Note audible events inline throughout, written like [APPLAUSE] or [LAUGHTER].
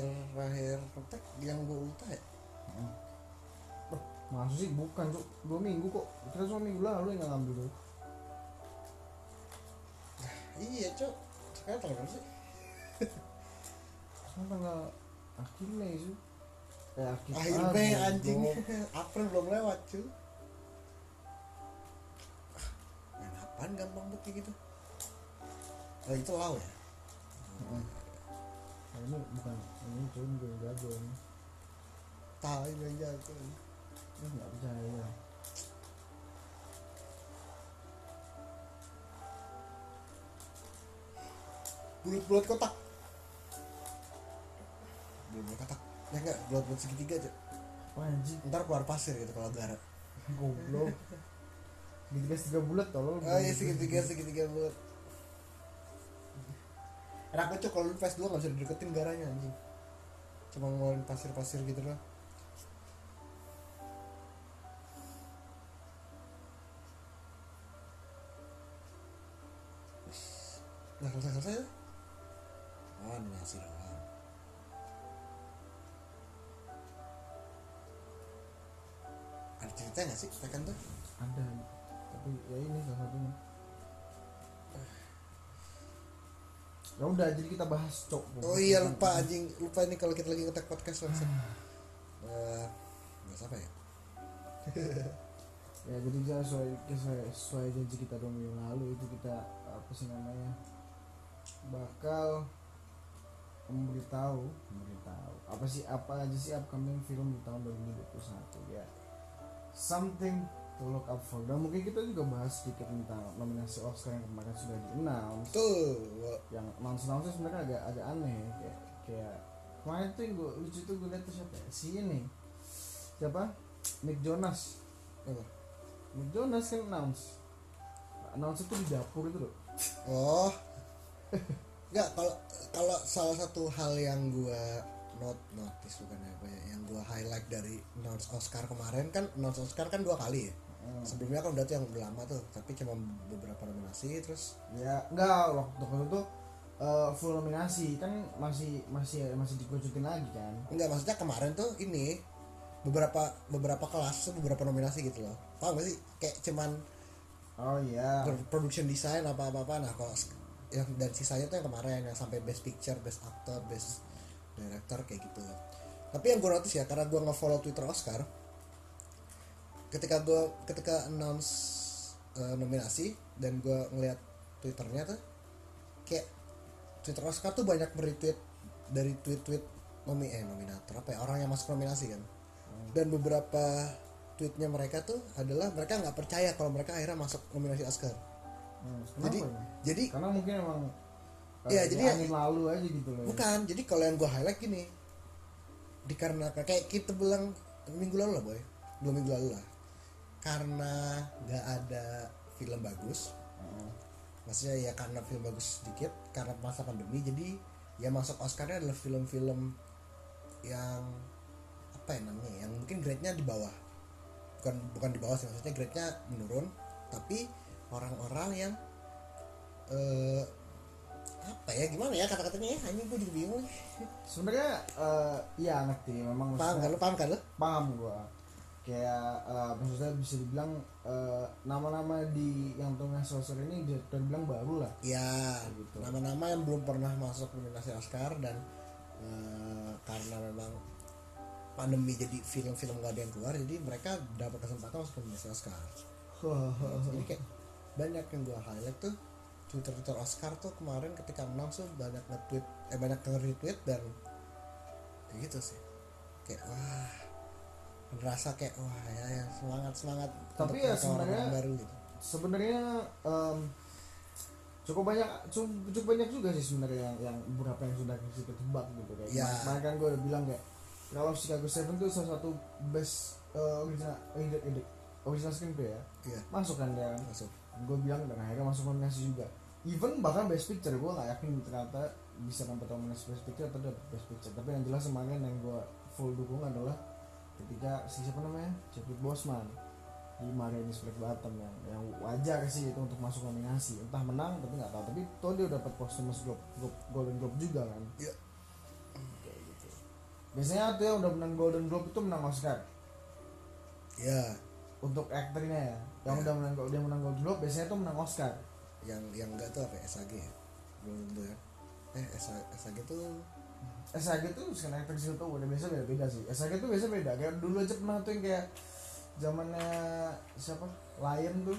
terakhir terakhir kontak yang gue ulta ya? Masa sih? Bukan cok dua minggu kok. Kita cuma minggu lalu yang ngambil tuh iya cok sekarang tanggal berapa sih? Sekarang tanggal akhir Mei sih eh akhir akhir Mei anjing. [LAUGHS] April belum lewat cuy Ah, main apaan gampang banget gitu. Oh itu lau ya? Mm-mm. Ini bukan ini cuma gue yang jago ini. Tahu aja tuh ini. Nggak percaya bulat-bulat kotak. Bulat-bulat kotak. Ya enggak bulat-bulat segitiga aja. Anjing? Ntar keluar pasir gitu kalau garat goblok. [LAUGHS] Segitiga tiga bulat tolol. Oh iya segitiga segitiga bulat enak banget Cok, kalau lu PS2 gak bisa dideketin garanya anjing. Cuma ngeluarin pasir-pasir gitu loh Nah, selesai-selesai ya? Oh, ini nasi doang Ada cerita gak sih Tekken tuh? ada. Tapi ya ini salah satunya ya udah jadi kita bahas cok. Oh iya lupa anjing. Lupa nih kalau kita lagi ngetek podcast langsung. Eh, bahas apa ya? [LAUGHS] ya jadi kita sesuai sesuai, sesuai janji kita dua minggu lalu itu kita apa sih namanya bakal memberitahu memberitahu. Apa sih apa aja sih upcoming film di tahun 2021 ya. Something to look up for dan mungkin kita juga bahas sedikit tentang nominasi Oscar yang kemarin sudah di announce Tuh, yang announce announce sebenarnya agak agak aneh kayak kayak kemarin tuh yang gue lucu tuh gue liat tuh siapa ya? si ini. Siapa? Nick Jonas. Apa? Nick Jonas kan announce. Announce itu di dapur itu loh. Oh, nggak kalau kalau salah satu hal yang gua not notice bukan apa ya, yang gua highlight dari announce Oscar kemarin kan announce Oscar kan dua kali ya. Hmm. Sebelumnya kan udah tuh yang udah lama tuh, tapi cuma beberapa nominasi terus ya enggak waktu itu eh, full nominasi kan masih masih masih dikerucutin lagi kan Enggak maksudnya kemarin tuh ini beberapa beberapa kelas tuh beberapa nominasi gitu loh. Paham gak sih? Kayak cuman oh iya Pro- production design apa apa apa nah kalau yang dan sisanya tuh yang kemarin yang sampai best picture best actor best director kayak gitu tapi yang gue notice ya karena gue nge-follow twitter oscar ketika gue ketika announce uh, nominasi dan gue ngeliat twitternya tuh kayak twitter oscar tuh banyak meretweet dari tweet-tweet nomi eh nominator apa ya orang yang masuk nominasi kan. Dan beberapa tweetnya mereka tuh adalah mereka nggak percaya kalau mereka akhirnya masuk nominasi Oscar. Hmm, jadi ya? jadi karena mungkin emang Iya, di jadi ya- angin lalu aja gitu loh ya. bukan jadi kalau yang gue highlight gini dikarenakan kayak kita bilang minggu lalu lah boy. Dua minggu lalu lah karena nggak ada film bagus. Heeh. maksudnya ya karena film bagus sedikit karena masa pandemi jadi ya masuk Oscarnya adalah film-film yang apa ya namanya yang mungkin grade-nya di bawah. Bukan bukan di bawah sih maksudnya grade-nya menurun tapi orang-orang yang eh apa ya gimana ya kata-katanya ya hanya gue juga bingung. Sebenarnya eh, iya ngerti memang paham kan lu? Paham kan lu? Paham gua kayak eh, maksudnya bisa dibilang eh, nama-nama di yang tengah sosok ini bisa terbilang baru lah. Ya Gitu. nama-nama yang belum pernah masuk nominasi Oscar dan eh, karena memang pandemi jadi film-film gak ada yang keluar jadi mereka dapat kesempatan masuk nominasi Oscar. [LAUGHS] Jadi kayak banyak yang gua highlight tuh Twitter Twitter Oscar tuh kemarin ketika announce tuh banyak nge-tweet eh banyak nge-retweet dan kayak gitu sih. Kayak wah merasa kayak wah ya, ya semangat semangat Tapi ya sebenarnya- baru gitu. sebenarnya em, cukup banyak cukup, cukup banyak juga sih sebenarnya yang yang beberapa yang sudah kita tebak gitu. Kayak Ya. kan gue udah bilang kayak kalau Chicago Seven itu salah satu best eh, original edit original screenplay ya. Iya. Masuk kan dan masuk. Gue bilang dan akhirnya masuk nominasi juga. Even bahkan best picture gue nggak yakin ternyata bisa dapat nominasi best picture atau dapat best picture. Tapi yang jelas kemarin yang gue full dukung adalah ketika si siapa namanya? Chadwick Boseman. Di Marianis Black Bottom yang yang wajar sih itu untuk masuk nominasi. Entah menang tapi nggak tahu tapi toh dia dapat posthumous Globe, Globe, Golden Globe juga kan? Iya. Kayak gitu. biasanya tuh yang udah menang Golden Globe itu menang Oscar. Ya untuk aktornya ya. Yang Ya. udah menang dia menang Golden Globe biasanya tuh menang Oscar. Yang yang enggak tuh apa? SAG ya? Belum tentu ya? Eh SAG, SAG tuh SAG tuh actor skill tuh udah biasa beda beda sih SAG tuh biasa beda. Kayak dulu aja pernah tuh yang kayak zamannya siapa? Lion tuh.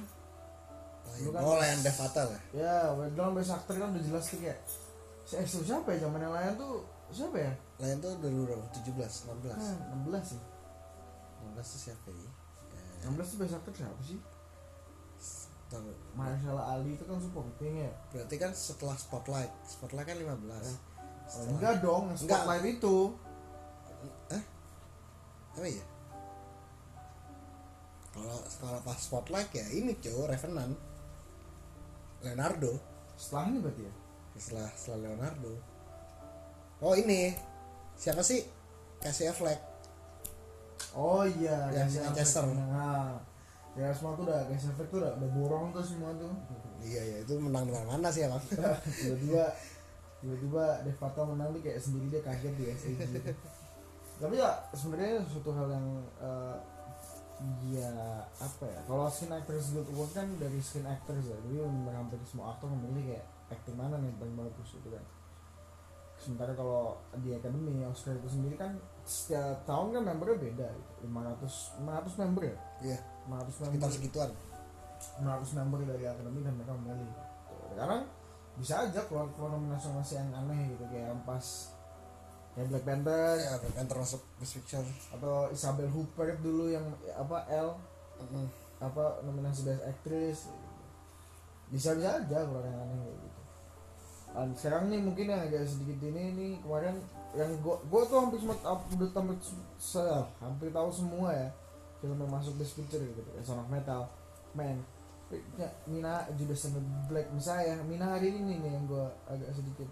Lu kan- oh lain Dev Fatal ya? Ya dalam best actor kan udah jelas tuh kayak si eh, siapa ya zamannya Lion tuh? Siapa ya? Lain tuh dulu berapa? 17 16 hmm, 16 sih. 16 tuh siapa ya? Eh, 16 tuh best actor siapa sih. Mahershala Ali itu kan supporting ya? Berarti kan setelah Spotlight. Spotlight kan 15 Oh, enggak dong yang Enggak. spotlight itu. Apa ya? Kalau kalau pas Spotlight ya ini cuy Revenant Leonardo. Setelah ini berarti ya? Setelah setelah Leonardo. Oh ini. Siapa sih? Casey Affleck. Oh iya Yang Casey Manchester. Nah ya semua tuh udah Casey Affleck tuh udah, udah borong tuh semua tuh. Iya iya itu menang di mana sih emang tiba-tiba [LAUGHS] tiba-tiba Dev Patel menang tuh kayak sendiri dia kaget di SAG [LAUGHS] tapi ya sebenarnya suatu hal yang eh, ya apa ya kalau skin actors guild award kan dari skin actors ya jadi hampir semua aktor memilih kayak acting mana nih paling bagus gitu kan. Sementara kalau di academy Oscar itu sendiri kan setiap tahun kan membernya beda gitu. 500 500 member ya? Iya. 500 member sekitar segituan. 500 member dari akademi dan mereka memilih gitu. sekarang bisa aja keluar keluar nominasi nominasi yang aneh gitu kayak yang pas kayak Black Panther ya Black Panther masuk Best Picture atau Isabel Huppert dulu yang apa L Mm. apa nominasi best actress. Bisa bisa aja keluar yang aneh kayak gitu. Dan sekarang nih mungkin yang agak sedikit ini nih kemarin yang gua gua tuh hampir sempat up- udah tampil se hampir tahu semua ya film yang masuk best picture gitu kayak Son of Metal. Man ya, Mina and the Black Messiah. Mina hari ini nih yang gua agak sedikit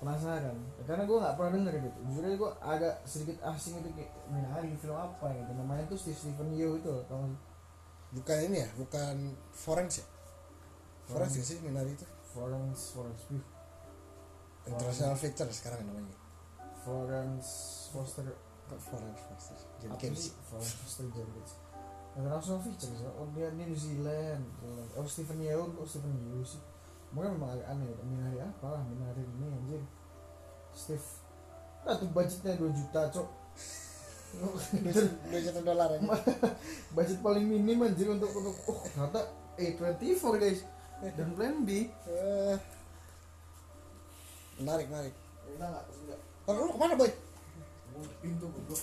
penasaran. Karena gua nggak pernah denger gitu. Jujur aja gua agak sedikit asing itu kayak Mina hari film apa gitu. Namanya tuh Steve Stephen Yeun itu sih? bukan ini ya? Bukan Forens ya? Forens ya sih Minari itu? Florence Florence. Pugh International Picture sekarang namanya. Florence Foster. Forens Foster? Jenkins Florence Foster Jenkins International Features oh dia di New Zealand. Oh Stephen Yeun kok Stephen Yeun sih? Mungkin memang agak aneh minari apa lah minari ini anjir Steve nah tuh budgetnya 2 juta cok. Dua juta dolar ya [LAUGHS] budget paling minim anjir untuk untuk oh ternyata A24 guys. Dan plan B. Eh, menarik menarik. Enak nggak enggak oh, lu ke mana boy? Pintu bro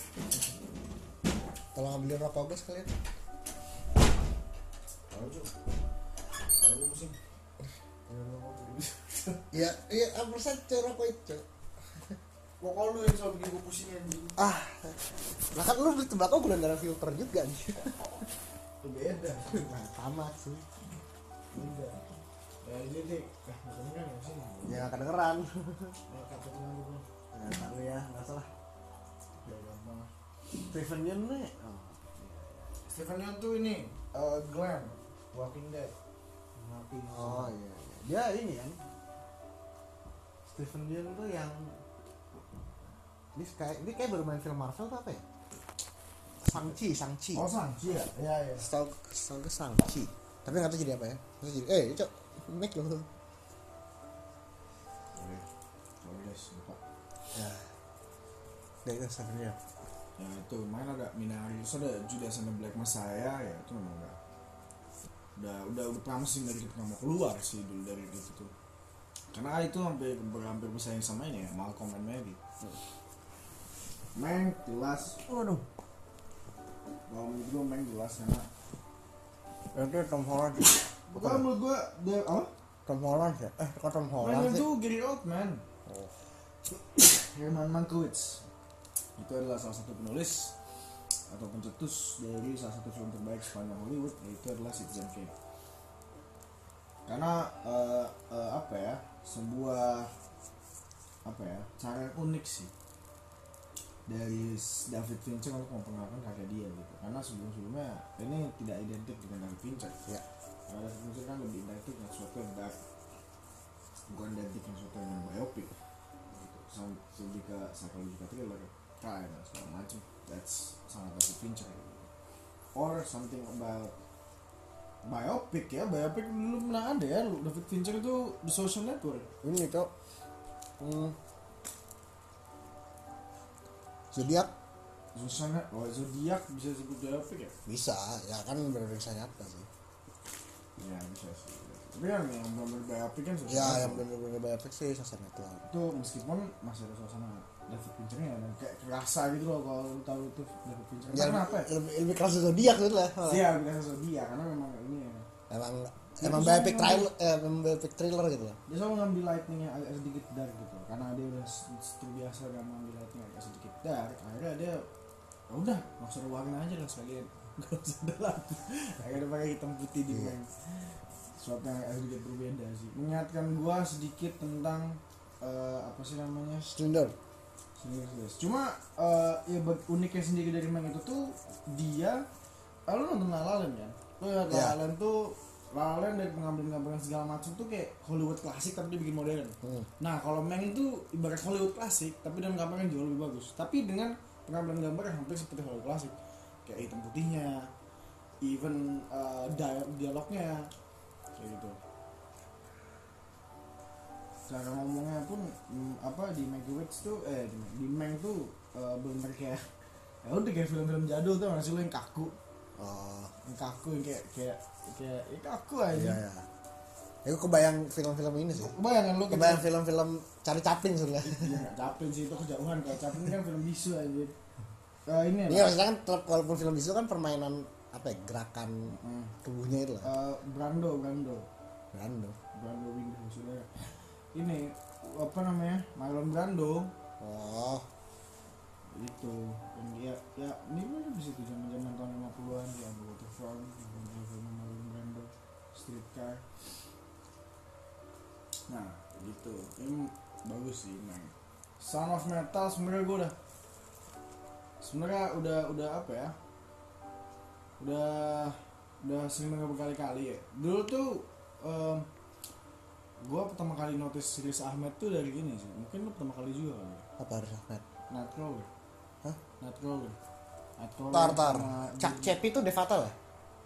tolong ambilin rokok gue sekalian Gue pusing. iya iya apa saja rokok itu Pokok lu yang selalu bikin gue pusing anjing. ah lah kan lu beli tembakau gula darah filter juga nih Itu beda. nah, tamat sih Beda. Ya jadi, eh maksudnya nggak sih? ya nggak kedengeran Nah, kata teman gue. nah, tahu ya nggak salah Ya gampang. Stephen Yeun nih oh, Stephen Yeun tuh ini, eh Glenn, Walking Dead. Mati. oh iya, iya dia ini kan Stephen Yeun tuh yang ini kayak ini kayak baru main film Marvel tuh apa ya Sangchi Sangchi Oh Sangchi ya? Iya iya. setahu setahu gue Sangchi tapi nggak tahu jadi apa ya Terus jadi eh cok make lo Sorry guys, lupa. ya dari Ya itu main ada Minari, terus ada Judas and the Black Messiah ya itu memang udah udah udah udah promising dari kita mau keluar sih dulu dari gitu tuh. Karena itu hampir hampir bersaing sama ini ya Malcolm and Mary Meng jelas. Waduh. Kalau menurut gue Meng jelas karena itu Tom Holland bukan menurut gue dia apa? Tom Holland ya? Eh kok Tom Holland sih? Itu Gary Oldman Oh. Herman Mankiewicz. Itu adalah salah satu penulis atau pencetus dari salah satu film terbaik sepanjang Hollywood yaitu adalah Citizen Kane. Karena eh, eh, apa ya sebuah apa ya cara yang unik sih dari David Fincher untuk memperkenalkan karya dia gitu. Karena sebelum sebelumnya ini tidak identik dengan David Fincher. Ya. karena David Fincher kan lebih identik dengan sesuatu yang dark. Bukan identik dengan sesuatu yang biopic. Gitu. Lebih ke psychological thriller crime dan segala macam that's sangat David Fincher gitu. or something about biopic ya. Biopic dulu pernah ada ya. Lu David Fincher itu The Social Network. Ini tuh hmm. zodiak Net oh Zodiac bisa disebut biopic ya? Bisa. Ya kan berperiksa nyata sih? Ya bisa sih. Tapi kan yang benar biopic kan ya yang bener-bener biopic sih sosial network. Itu meskipun masih ada suasana David Finchernya dan kayak kerasa gitu loh kalau lu tahu itu David Fincher ya, kenapa ya? lebih, lebih keras zodiak gitu lah. Iya, biasa Zodiac karena memang ini ya. emang Ya, emang biopic thriller eh, emang biopic thriller gitu lah. Dia selalu ngambil lightning yang agak sedikit dark gitu karena dia udah terbiasa dengan mengambil lightning agak sedikit dark. Akhirnya dia "Ya udah usah warna aja lah sekalian. [LAUGHS] Gak usah ada lampu akhirnya dia pakai hitam putih di Iya. main. Sesuatu yang agak sedikit berbeda sih. Mengingatkan gua sedikit tentang eh, apa sih namanya? Slender Serius. Cuma eh, ya uniknya sendiri dari Mang itu tuh dia ah, lu nonton La La Land kan? Lihat La Ya. La Land tuh La La Land dari pengambilan-pengambilan segala macam tuh kayak Hollywood klasik tapi dia bikin modern. hmm. Nah, kalau Mang itu ibarat Hollywood klasik tapi dengan gambar yang jauh lebih bagus. Tapi dengan pengambilan gambar yang hampir seperti Hollywood klasik. Kayak hitam putihnya, even eh, dia- dialognya kayak gitu. Cara ngomongnya pun mm, apa di Mankiewicz tuh eh di, Mang tuh eh, bener kayak ya udah kayak film-film jadul tuh masih lu yang kaku oh yang kaku yang kayak kayak kayak ya kaku aja iya ya ya gue kebayang film-film ini sih kebayang kan lu kebayang film-film cari capin sebenarnya Iya nggak capek sih itu kejauhan kalau capek kan film bisu aja. Eh, ini Ini lah. maksudnya kan walaupun film bisu kan permainan apa ya gerakan Hmm. tubuhnya itu lah. Eh, Brando Brando Brando. Brando Windu saudara. Ini apa namanya Marlon Brando. Oh, itu dan dia ya ini mana di situ zaman zaman tahun 50-an di Ambo Waterfront film film Marlon Brando Streetcar nah gitu. Ini bagus sih man Son of Metal sebenarnya gue udah sebenarnya udah udah apa ya? Udah udah sering denger berkali-kali ya. Dulu tuh em, gue pertama kali notice Riz Ahmed tuh dari ini sih mungkin lu pertama kali juga kali ya apa harus Ahmed? Nightcrawler Hah? Nightcrawler Nightcrawler Tar tar. Cak Cepi itu Devatal ya?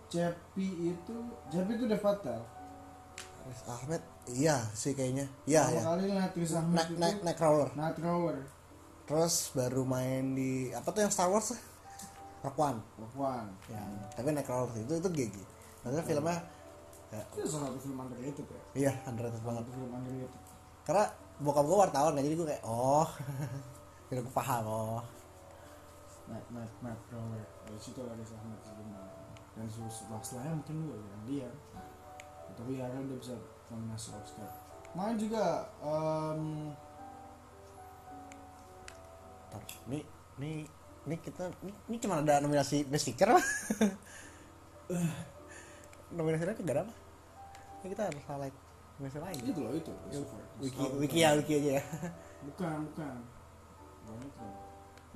Cepi itu Cepi itu Riz Ahmed. Iya sih kayaknya. Iya Pertama ya. kali lihat Riz Ahmed Naik itu naik naik crawler. Nightcrawler Terus baru main di apa tuh yang Star Wars? Rock One. Rock One Ya, tapi naik crawler itu itu GG. Maksudnya filmnya ya, [LAUGHS] itu salah satu film underrated ya iya underrated banget. film underrated Karena bokap gue wartawan kan jadi gue kayak oh. Jadi gue paham oh. Night Night Nightcrawler dari situ lah Riz Ahmed sebenarnya dan setelah setelahnya mungkin gue yang dia tapi akhirnya udah bisa nominasi Oscar main juga em, Ntar, Ini ini ini kita ini, ini cuma ada nominasi best picture apa? Nominasi lain gak ada apa? Ini kita harus highlight nominasi lain. itu loh itu Wiki wiki ya wiki aja ya. [LAUGHS] bukan bukan bukan itu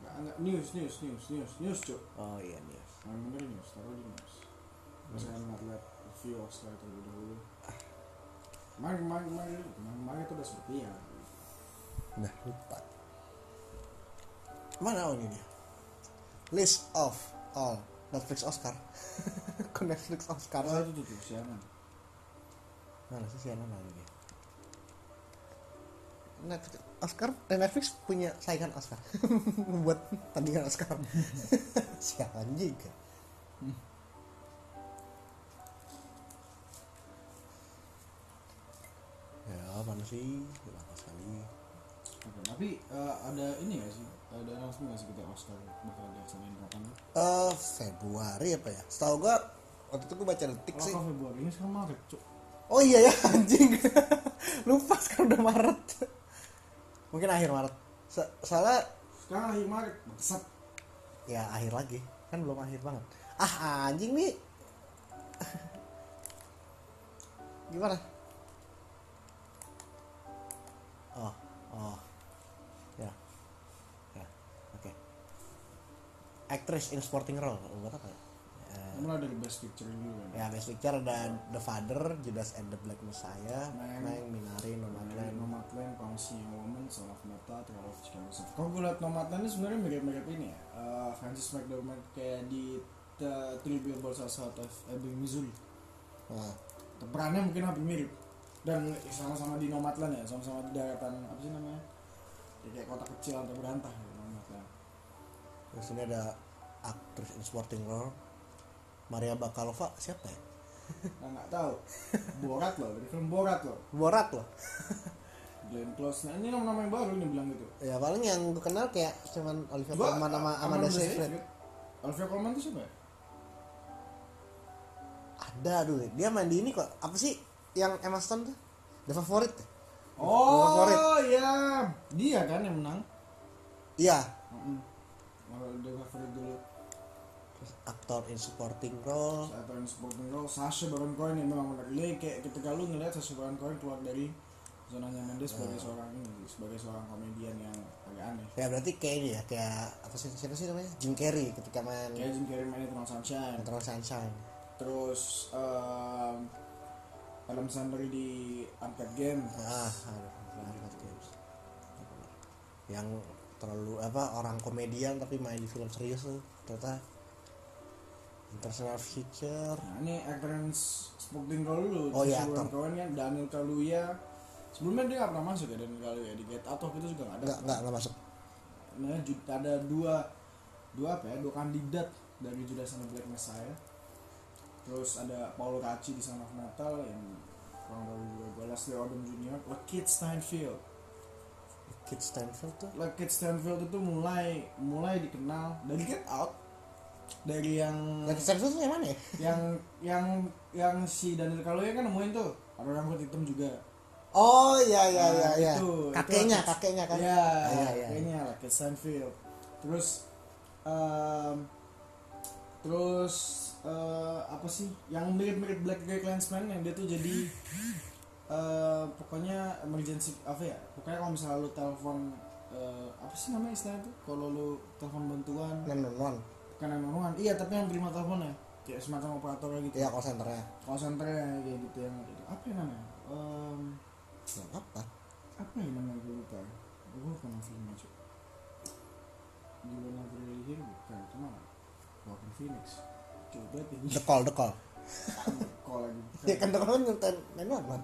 nggak nggak news news news news news cuk Oh iya nih. yang bener news taruh di news saya nggak lihat review Oscar terlebih dahulu kemarin kemarin kemarin kemarin itu udah seperti ya Nah lupa. Mana oh ini dia? List of all Netflix Oscar. [LAUGHS] Ke Netflix Oscar. oh itu tuh siapa Mana sih siapa mana dia? Netflix Oscar dan Netflix punya saingan Oscar [LAUGHS] buat tandingan Oscar. [LAUGHS] Sialan juga. Ya mana sih? Lama sekali. Oke, tapi eh, ada ini gak sih ada announcement gak sih kita Oscar bakal dilaksanain kapan Eh Februari apa ya? Setahu gua waktu itu gue baca detik sih. Februari ini sekarang Maret cuk. Oh iya ya [LAUGHS] anjing. Lupa sekarang udah Maret. Mungkin akhir Maret. Sa salah sekarang akhir Maret bangsat. Ya akhir lagi. Kan belum akhir banget. Ah anjing nih [LAUGHS] gimana? Oh oh. Ya. ya. Oke. Actress in sporting role buat tau kan? Ya? Mulai dari best picture dulu kan ya best picture ada The Father Judas and the Black Messiah. Meng Minari Nomadland Nomadland, Promising Woman, Son of Meta, Trial of Chicago. Kalau gue liat Nomadland ini sebenarnya mirip-mirip ini ya. Eh, Francis McDormand kayak di The Three Billboards Outside of Ebbing, Missouri. nah, Perannya mungkin hampir mirip. Dan sama-sama di Nomadland ya, sama-sama di daratan apa sih namanya? Ya, kayak kota kecil atau berantah ya, Nomadland. terus ini ada actress in supporting role Maria Bakalova siapa ya Nah, nggak tahu. Borat loh, dari film Borat loh. Borat loh Glenn Close. Nah, ini nama-nama yang baru nih bilang gitu. ya paling yang gue kenal kayak cuman Olivia Colman sama Amanda Seyfried. Olivia Colman itu siapa ya? ada dulu dia main di ini kok apa sih yang Emma Stone tuh The Favorite ya? Oh Favorit. iya, dia kan yang menang. iya Mm-mm. Kalau dia favorit dulu. Aktor in supporting role tahu yang supporting role Sasha Baron Cohen yang memang benar. Dia kayak ketika lu ngeliat Sasha Baron Cohen keluar dari zona nyaman dia sebagai seorang ini, sebagai seorang komedian yang agak aneh. ya berarti kayak ini ya kayak apa sih siapa sih namanya Jim Carrey ketika main Kayak Jim Carrey main Eternal Sunshine. Eternal Sunshine Terus um, Adam Sandler di Uncut Game. ah Uncut Games. yang terlalu apa orang komedian tapi main di film serius tuh ternyata International Future Nah ini supporting role dulu. Oh, iya, aktor. Kan Daniel Kaluuya. Sebelumnya dia nggak pernah masuk ya Daniel Kaluuya di Get Out itu juga nggak ada. nggak nggak nggak masuk Nah, ada dua dua apa ya dua kandidat dari Judas and the Black Messiah terus ada Paul Racci di Son of Metal yang kurang tahu juga gue Leslie Odom Jr. Lakeith Stanfield Kid Stanfield tuh Lakeith Stanfield itu mulai mulai dikenal dari Get Out dari yang Stanfield tuh yang mana ya? Yang yang yang si Daniel Kaluuya kan nemuin tuh. Ada rambut hitam juga. Oh iya iya Nah, iya iya. itu- itu kakeknya Lakeith- kakeknya kan? Iya, Ah, iya, iya. kayaknya lah kayak Stanfield. Terus em, terus eh, apa sih? Yang mirip-mirip Black Guy Clansman yang dia tuh jadi eh, pokoknya emergency apa ya? Pokoknya kalau misalnya lu telepon eh, apa sih namanya istilahnya tuh? Kalau lu telepon bantuan. Non non non bukan yang Iya, tapi yang terima teleponnya. Kayak semacam operator gitu. iya call centernya. Call centernya kayak gitu yang gitu. apa yang namanya? Em, nggak apa apa yang namanya gue lupa gue lupa nama filmnya cuy Never Really Here bukan. Cuma Walking Phoenix. Coba ini. The call the call. [LAUGHS] Call lagi ya kan the call kan nonton non non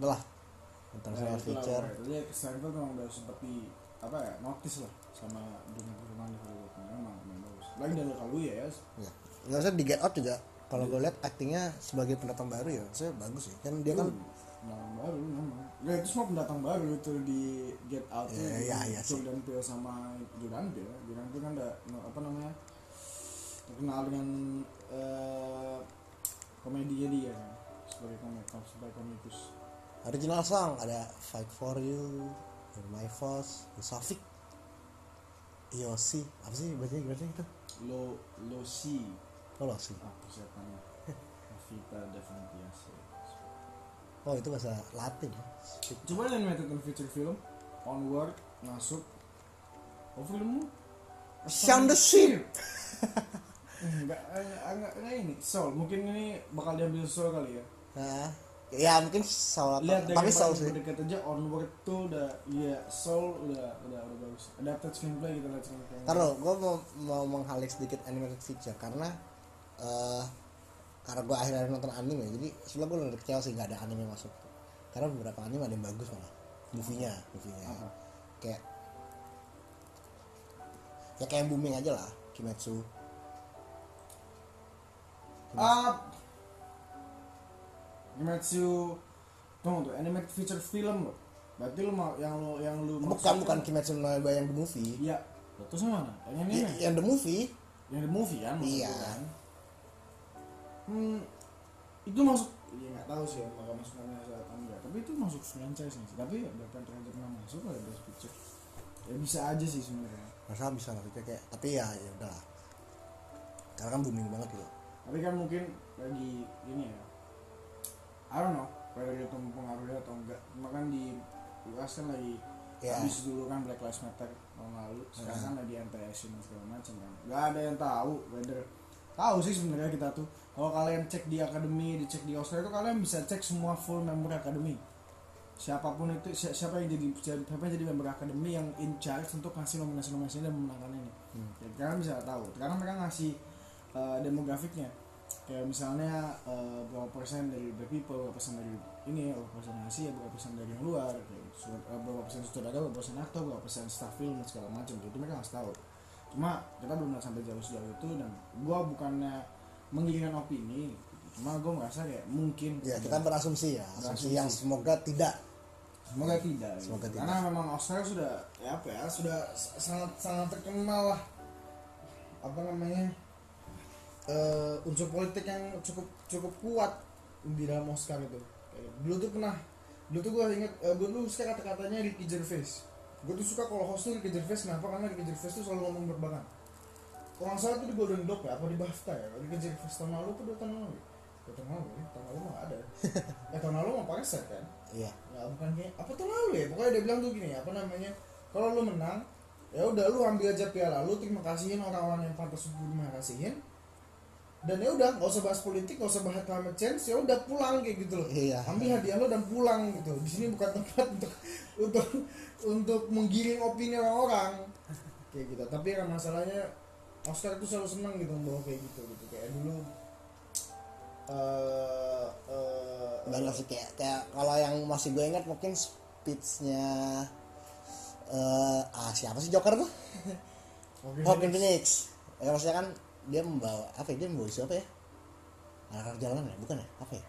udah lah. Nah, International itulah Future pokoknya. Jadi Seinfeld memang udah seperti apa ya notice lah sama dunia perfilman di Hollywood. Memang memang bagus. Lagi dari kalau ya ya ya nggak usah di Get Out juga. Kalau gue lihat aktingnya sebagai pendatang baru ya saya bagus sih. Kan dia kan nah baru memang. Ya itu semua pendatang baru itu di Get Out Ya, ya, ya sih. Jordan Peele sama Jordan Peele Jordan Peele kan ada apa namanya terkenal dengan eh, komedinya dia kan. Sebagai komik sebagai komikus. Original song ada Fight for You You're My Force Musafik Yosi apa sih bacanya gimana itu? Lo Lo Si. Oh lo sih ah persiapannya [LAUGHS] Vita Definitiase oh itu bahasa Latin ya? Coba animated and feature film. Onward masuk. Oh filmmu? Shaun the Sheep. Enggak [LAUGHS] enggak enggak enggak ini. Soul. Mungkin ini bakal diambil Soul kali ya? Nah, ya mungkin soal lihat dari tapi soul sih. berdekat aja Onward tuh udah iya Soul udah udah udah bagus. Adapted screenplay kita lihat screenplay Taruh, gue mau mau menghalik sedikit animated feature karena eh karena gue akhir-akhir nonton anime jadi sebelum gue udah kecewa sih nggak ada anime masuk. Karena beberapa anime ada yang bagus malah. Movie-nya movie-nya. Apa? kayak ya kayak yang booming aja lah Kimetsu. Up Kimetsu tunggu tuh animated feature film loh. Berarti lu mau yang lu yang lu bukan bukan Kimetsu no Yaiba yang the movie. Iya. Terus mana? Yang ini Y- yang the movie. Yang the movie kan Iya. kan. Hmm, itu masuk ya nggak tahu sih apakah masuk Indonesia atau enggak. Tapi itu masuk franchise sih. Tapi ya Panther aja pernah masuk ada best picture. Ya bisa aja sih sebenarnya. Masa bisa lah kayak tapi ya ya udah karena kan booming banget gitu. Tapi kan mungkin lagi ini ya I don't know whether itu mempengaruhi atau enggak. Cuma kan di US kan lagi Ya. habis dulu kan Black Lives Matter tahun lalu. Sekarang kan lagi anti dan segala macam kan. Nggak ada yang tahu whether tahu sih sebenarnya kita tuh. Kalau kalian cek di akademi dicek di Oscar itu kalian bisa cek semua full member akademi. Siapa pun itu si- siapa yang jadi siapa yang jadi member akademi yang in charge untuk ngasih nominasi nominasi dan memenangkan ini. Hmm. ya, kalian bisa tahu. Karena mereka ngasih uh, demografiknya kayak misalnya uh, berapa persen dari black people berapa persen dari ini berapa persen Asia berapa persen dari yang luar kayak gitu. uh, berapa persen sutradara berapa persen aktor berapa persen staff film dan segala macam itu mereka nggak tahu cuma kita belum sampai jauh sejauh itu dan gua bukannya mengirimkan opini cuma gue merasa kayak mungkin ya kita berasumsi ya asumsi Berasumsi. yang semoga tidak Semoga tidak. gitu. Semoga tidak. Karena memang Oscar sudah ya apa ya sudah sangat sangat terkenal lah apa namanya eh unsur politik yang cukup cukup kuat di dalam Oscar itu. Dulu tuh pernah dulu tuh gue inget eh, gue dulu suka kata-katanya Ricky Gervais. Gue tuh suka kalau host tuh Ricky Gervais kenapa? Karena Ricky Gervais tuh selalu ngomong berbagan. Kalau nggak salah tuh di Golden Globe ya apa di BAFTA ya? Ricky Gervais tahun lalu tuh tahun lalu. ya? Tahun lalu [LAUGHS] ya? Tahun lalu mah ada. eh tahun lalu mah Parasite kan? iya nggak bukan kayak apa tuh lalu ya pokoknya dia bilang tuh gini apa namanya kalau lu menang ya udah lu ambil aja piala lu terima kasihin orang-orang yang pantas untuk terima kasihin dan ya udah nggak usah bahas politik nggak usah bahas climate change ya udah pulang kayak gitu loh. Iya. Ambil hadiah lo dan pulang gitu. Di sini bukan tempat [LAUGHS] untuk untuk untuk menggiring opini orang-orang kayak gitu. Tapi kan masalahnya Oscar itu selalu senang gitu membawa kayak gitu gitu. Kayak dulu eh eh, banyak sih kayak kayak kalau yang masih gue ingat mungkin speechnya eh ah siapa sih Joker tuh? [LAUGHS] Joaquin. Phoenix. Ya maksudnya kan dia membawa apa ya dia membawa isu apa ya? Anak jalanan ya? Bukan ya? Apa ya?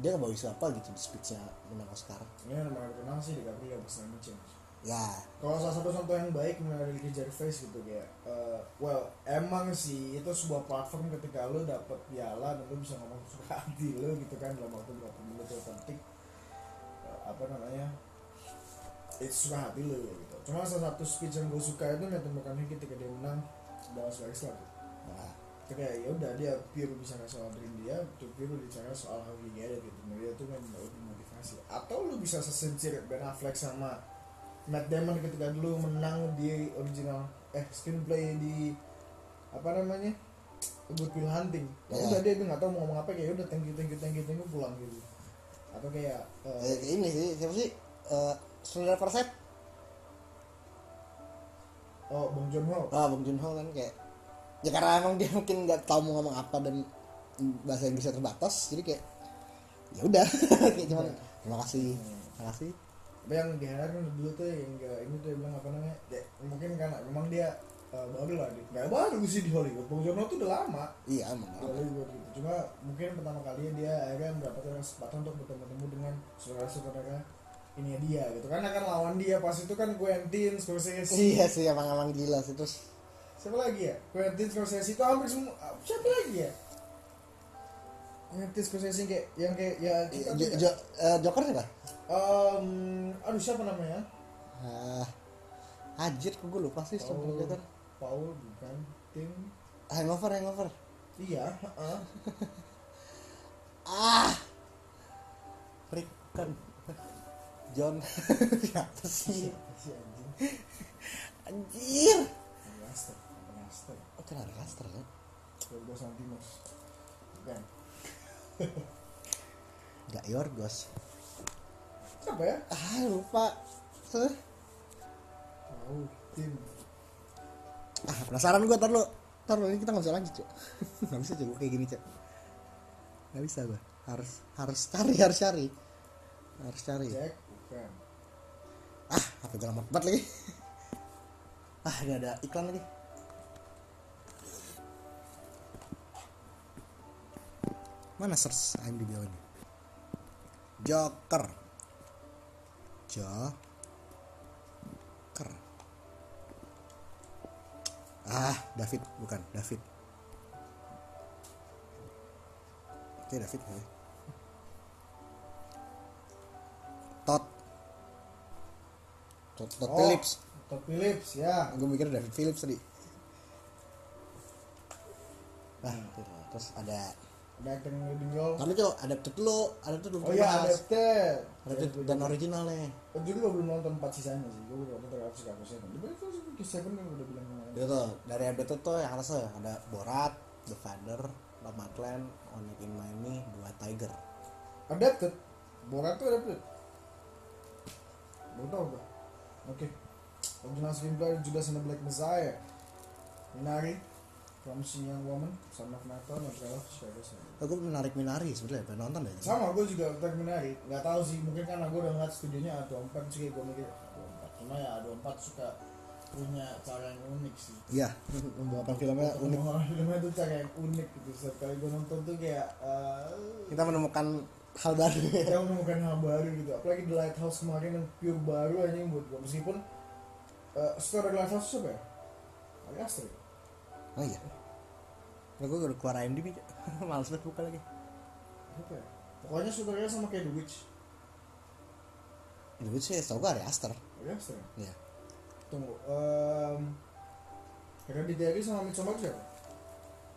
Dia ngebawa isu apa gitu di speechnya menang Oscar? Ini yang paling kenal sih di Gabriel Climate Change ya. Kalau salah satu contoh yang baik dari Ricky Gervais gitu kayak eh, well emang sih itu sebuah platform ketika lo dapet piala dan lo bisa ngomong [LAUGHS] suka hati lo gitu kan dalam waktu berapa menit itu penting Eh, apa namanya itu suka hati lo gitu cuma salah satu speech yang gue suka itu Matthew McConaughey ketika dia menang Dallas Buyers Club nah, itu kayak ya udah dia pure bicara soal dream dia tuh pure bicara soal how he get it gitu. Nah, dia tuh kan motivasi. Atau lu bisa sesincere Ben Affleck sama Matt Damon ketika dulu menang di original eh screenplay di apa namanya Good Will Hunting. Ya Ya. udah dia dia nggak tahu mau ngomong apa kayak udah thank you thank you thank you thank you pulang gitu. Atau kayak eh, eh, ini sih siapa sih? Eh Sundar Persep oh Bong Joon Ho. Ah Bong Joon Ho kan kayak ya karena emang dia mungkin nggak tahu mau ngomong apa dan bahasa Inggrisnya terbatas jadi kayak ya udah. [LAUGHS] Kayak cuman terima kasih terima kasih. Tapi yang di highlight kan dulu tuh yang gak ini tuh bilang apa namanya ya, mungkin karena memang dia eh, baru lah di nggak baru sih di Hollywood. Bong Joon Ho tuh udah lama. Iya emang di Hollywood gitu. Cuma mungkin pertama kali dia akhirnya mendapatkan kesempatan untuk bertemu-temu dengan saudara-saudara ini dia gitu. Karena kan lawan dia pas itu kan Quentin Scorsese. Iya sih emang emang gila sih terus. Siapa lagi ya? Quentin Scorsese itu hampir semua siapa lagi ya? Quentin Scorsese yang kayak yang kayak ya kita Jo, tidak- Jo- eh, Joker siapa Em, aduh siapa namanya? Ah Hajir kok gue lupa sih Paul sama Joker. Paul bukan Tim. Hangover Hangover. Iya heeh. [LAUGHS] ah! Rick kan John. [LAUGHS] Siapa sih? Anjing. Anjir. Oh ada Raster kan? Yorgos Lanthimos bukan. [LAUGHS] Gak Yorgos. Siapa ya? Ah lupa. Tahu tim. Ah penasaran gue ntar lu. Ntar lu ini kita nggak bisa lanjut cok. [LAUGHS] Nggak bisa cok. Kayak gini cok. Nggak bisa gue harus harus cari harus cari. Harus cari. Jack ah hp gue lambat banget lagi? [LAUGHS] Ah ini ada iklan lagi. Mana search IMDb ini? Joker. Joker. Ah David bukan David. Oke David ya Todd, Todd Oh. Phillips Todd Phillips ya. Gue mikir David Phillips tadi. Nah gitu. terus ada ada actor yang role Tapi tuh adapted dulu, adapted dulu oh iya adapted Adapted dan originalnya. Oh, jadi gue belum nonton empat sisanya sih. Gue belum nonton terus suka Seven di balik tuh ke Seven kan udah bilang kemarin. Itu tuh dari adapted tuh yang atasnya ada Borat, The Father, Nomadland, On It in Miami, dua Tiger. adapted Borat tuh adapted belum tau gue oke. Original screenplay Judas and the Black Messiah. Minari. Promising Young Woman Son of Metal dan Trailer Shadow Aku menarik Minari sebenarnya, pengen nonton deh. sama gue juga tag Minari. Nggak tahu sih mungkin karena gue udah ngeliat studionya A24 sih gue mikir A24. Cuma ya A24 suka punya cara yang unik sih. Iya, [LAUGHS] membawakan filmnya unik. Pembawakan filmnya tuh cara yang unik gitu. Setiap kali gue nonton tuh kayak eh, Kita menemukan hal baru. kita menemukan hal baru gitu apalagi The Lighthouse kemarin yang pure baru aja yang buat gue meskipun uh, sutradara The Lighthouse siapa ya? Ari Aster ya? Oh iya. Nah, gue udah keluar IMDb, [LAUGHS] males banget buka lagi. Siapa ya? pokoknya sutradaranya sama kayak The Witch Itu sih, tau gue Ari Aster. Ari Aster ya? Iya. tunggu um, Hereditary sama Midsommar siapa?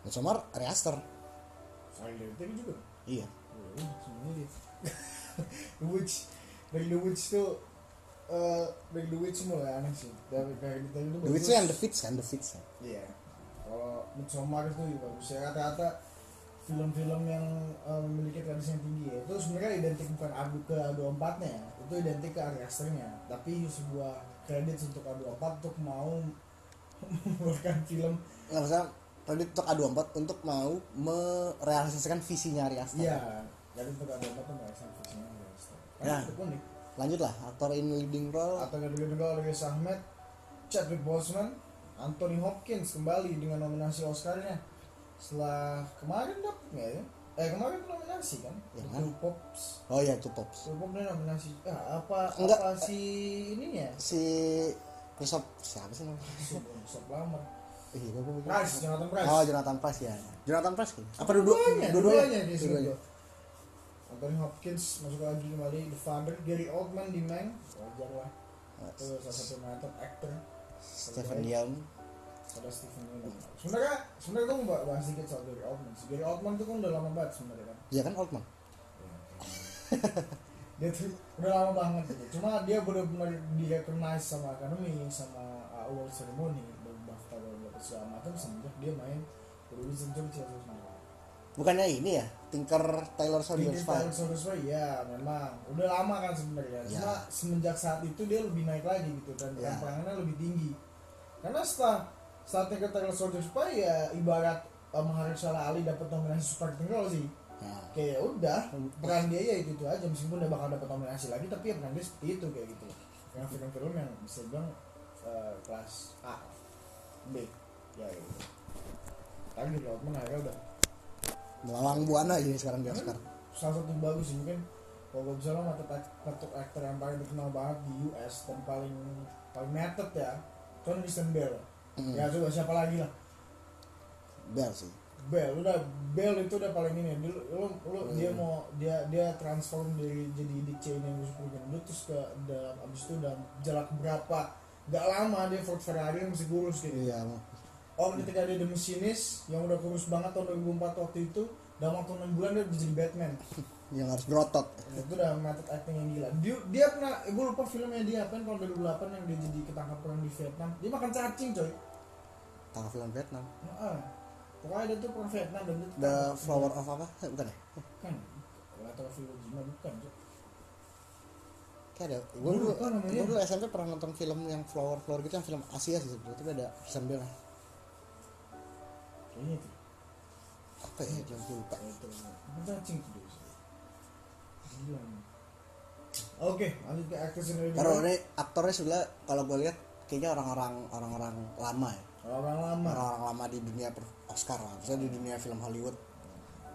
Midsommar Ari Aster. Hereditary juga Iya. The Witch dari The Witch tuh eh dari The Witch mulai aneh sih dari Hereditary itu The Witch and the Fits kan, the Fits. kan. Iya. Kalau Midsommar itu juga bagus ya rata-rata film-film yang eh, memiliki tradisi yang tinggi ya. itu sebenarnya identik bukan adu ke A24 nya ya. itu identik ke Ari Asternya tapi sebuah kredit untuk A24 untuk mau [LAUGHS] mengeluarkan film Nggak masalah, tadi untuk A24 untuk mau merealisasikan visinya Ari Aster. iya jadi untuk A24 tuh nggak sama fungsinya Ya. karena itu unik Lanjut lah, aktor in leading role. atau kedua kedua Riz Ahmed Chadwick Boseman Anthony Hopkins kembali dengan nominasi Oscarnya setelah kemarin dapet nggak ya eh kemarin nominasi kan Yang The mana? Two Pops Oh iya, itu Pops. Two Pops nominasi ah, apa Enggak. apa si ininya Si Christoph siapa sih namanya? Sop lama Iya, Price Jonathan Price Oh, Jonathan Price ya. Jonathan Price. Apa dua-dua? dua-duanya Dua-duanya. dua-duanya Anthony Hopkins masuk lagi kembali The Father Gary Oldman di Mank wajar lah. Itu salah satu method actor Stephen Yeun. ada Stephen Yeun sebenarnya sebenarnya gue mau bahas sedikit soal Gary Oldman. Gary Oldman tuh kan udah lama banget sebenarnya kan? Iya kan Oldman. [LAUGHS] dia tuh udah lama banget gitu. Cuma dia benar-benar di recognize sama Academy sama uh, award ceremony dan BAFTA dan beberapa segala macam semenjak dia main Producer Churchill sebenarnya Bukannya ini ya, Tinker Taylor Spy. Taylor Swift ya memang. Udah lama kan sebenarnya. Ya. cuma semenjak saat itu dia lebih naik lagi gitu dan Ya. tantangannya lebih tinggi. Karena setelah saat Tinggi Taylor Swift ya ibarat uh, Mahershala Ali dapat nominasi supporting role sih. Nah, kayak ya udah. Peran dia ya itu, itu aja. Meskipun dia bakal dapat nominasi lagi tapi ya peran dia seperti itu kayak gitu. Yang film-film yang bisa bilang uh, kelas A B. Ya gitu tapi Outman akhirnya udah melalang buana ini sekarang di Oscar. salah satu bagus sih mungkin kalau gue bisa lo method method actor yang paling dikenal banget di US dan paling paling method ya John Christian Bale Hmm. ya coba siapa lagi lah Bel sih. Bell udah Bell itu udah paling ini lu, lu, lu- dia Hmm. mau dia dia transform dari jadi Dick Cheney yang super gendut terus ke dalam abis itu dalam jarak berapa gak lama dia Ford Ferrari yang masih kurus gitu Iya, oh ketika dia The Machinist yang udah kurus banget tahun 2004 waktu itu dalam waktu 6 bulan dia jadi Batman [LAUGHS] yang harus berotot. itu udah method acting yang gila dia, dia pernah gue lupa filmnya dia apa kalau 2008 yang dia jadi ketangkap perang di Vietnam dia makan cacing coy Tanggal film Vietnam. Heeh. pokoknya dia tuh perang Vietnam dan dia The. Flower of apa? Eh, Bukan ya? kan atau film bukan coy Kayak ada. Gue dulu, gue dulu SMP pernah nonton film yang Flower Flower gitu yang film Asia sih sebetulnya. Tapi ada Christian Bale. Kayaknya itu Apa ya? Gue lupa. itu cacing tuh gila oke lanjut ke actor sendiri Kalau ini aktornya sudah kalau gue lihat kayaknya orang-orang orang-orang lama ya. orang lama Orang-orang lama di dunia per Oscar lah. Misalnya di dunia film Hollywood.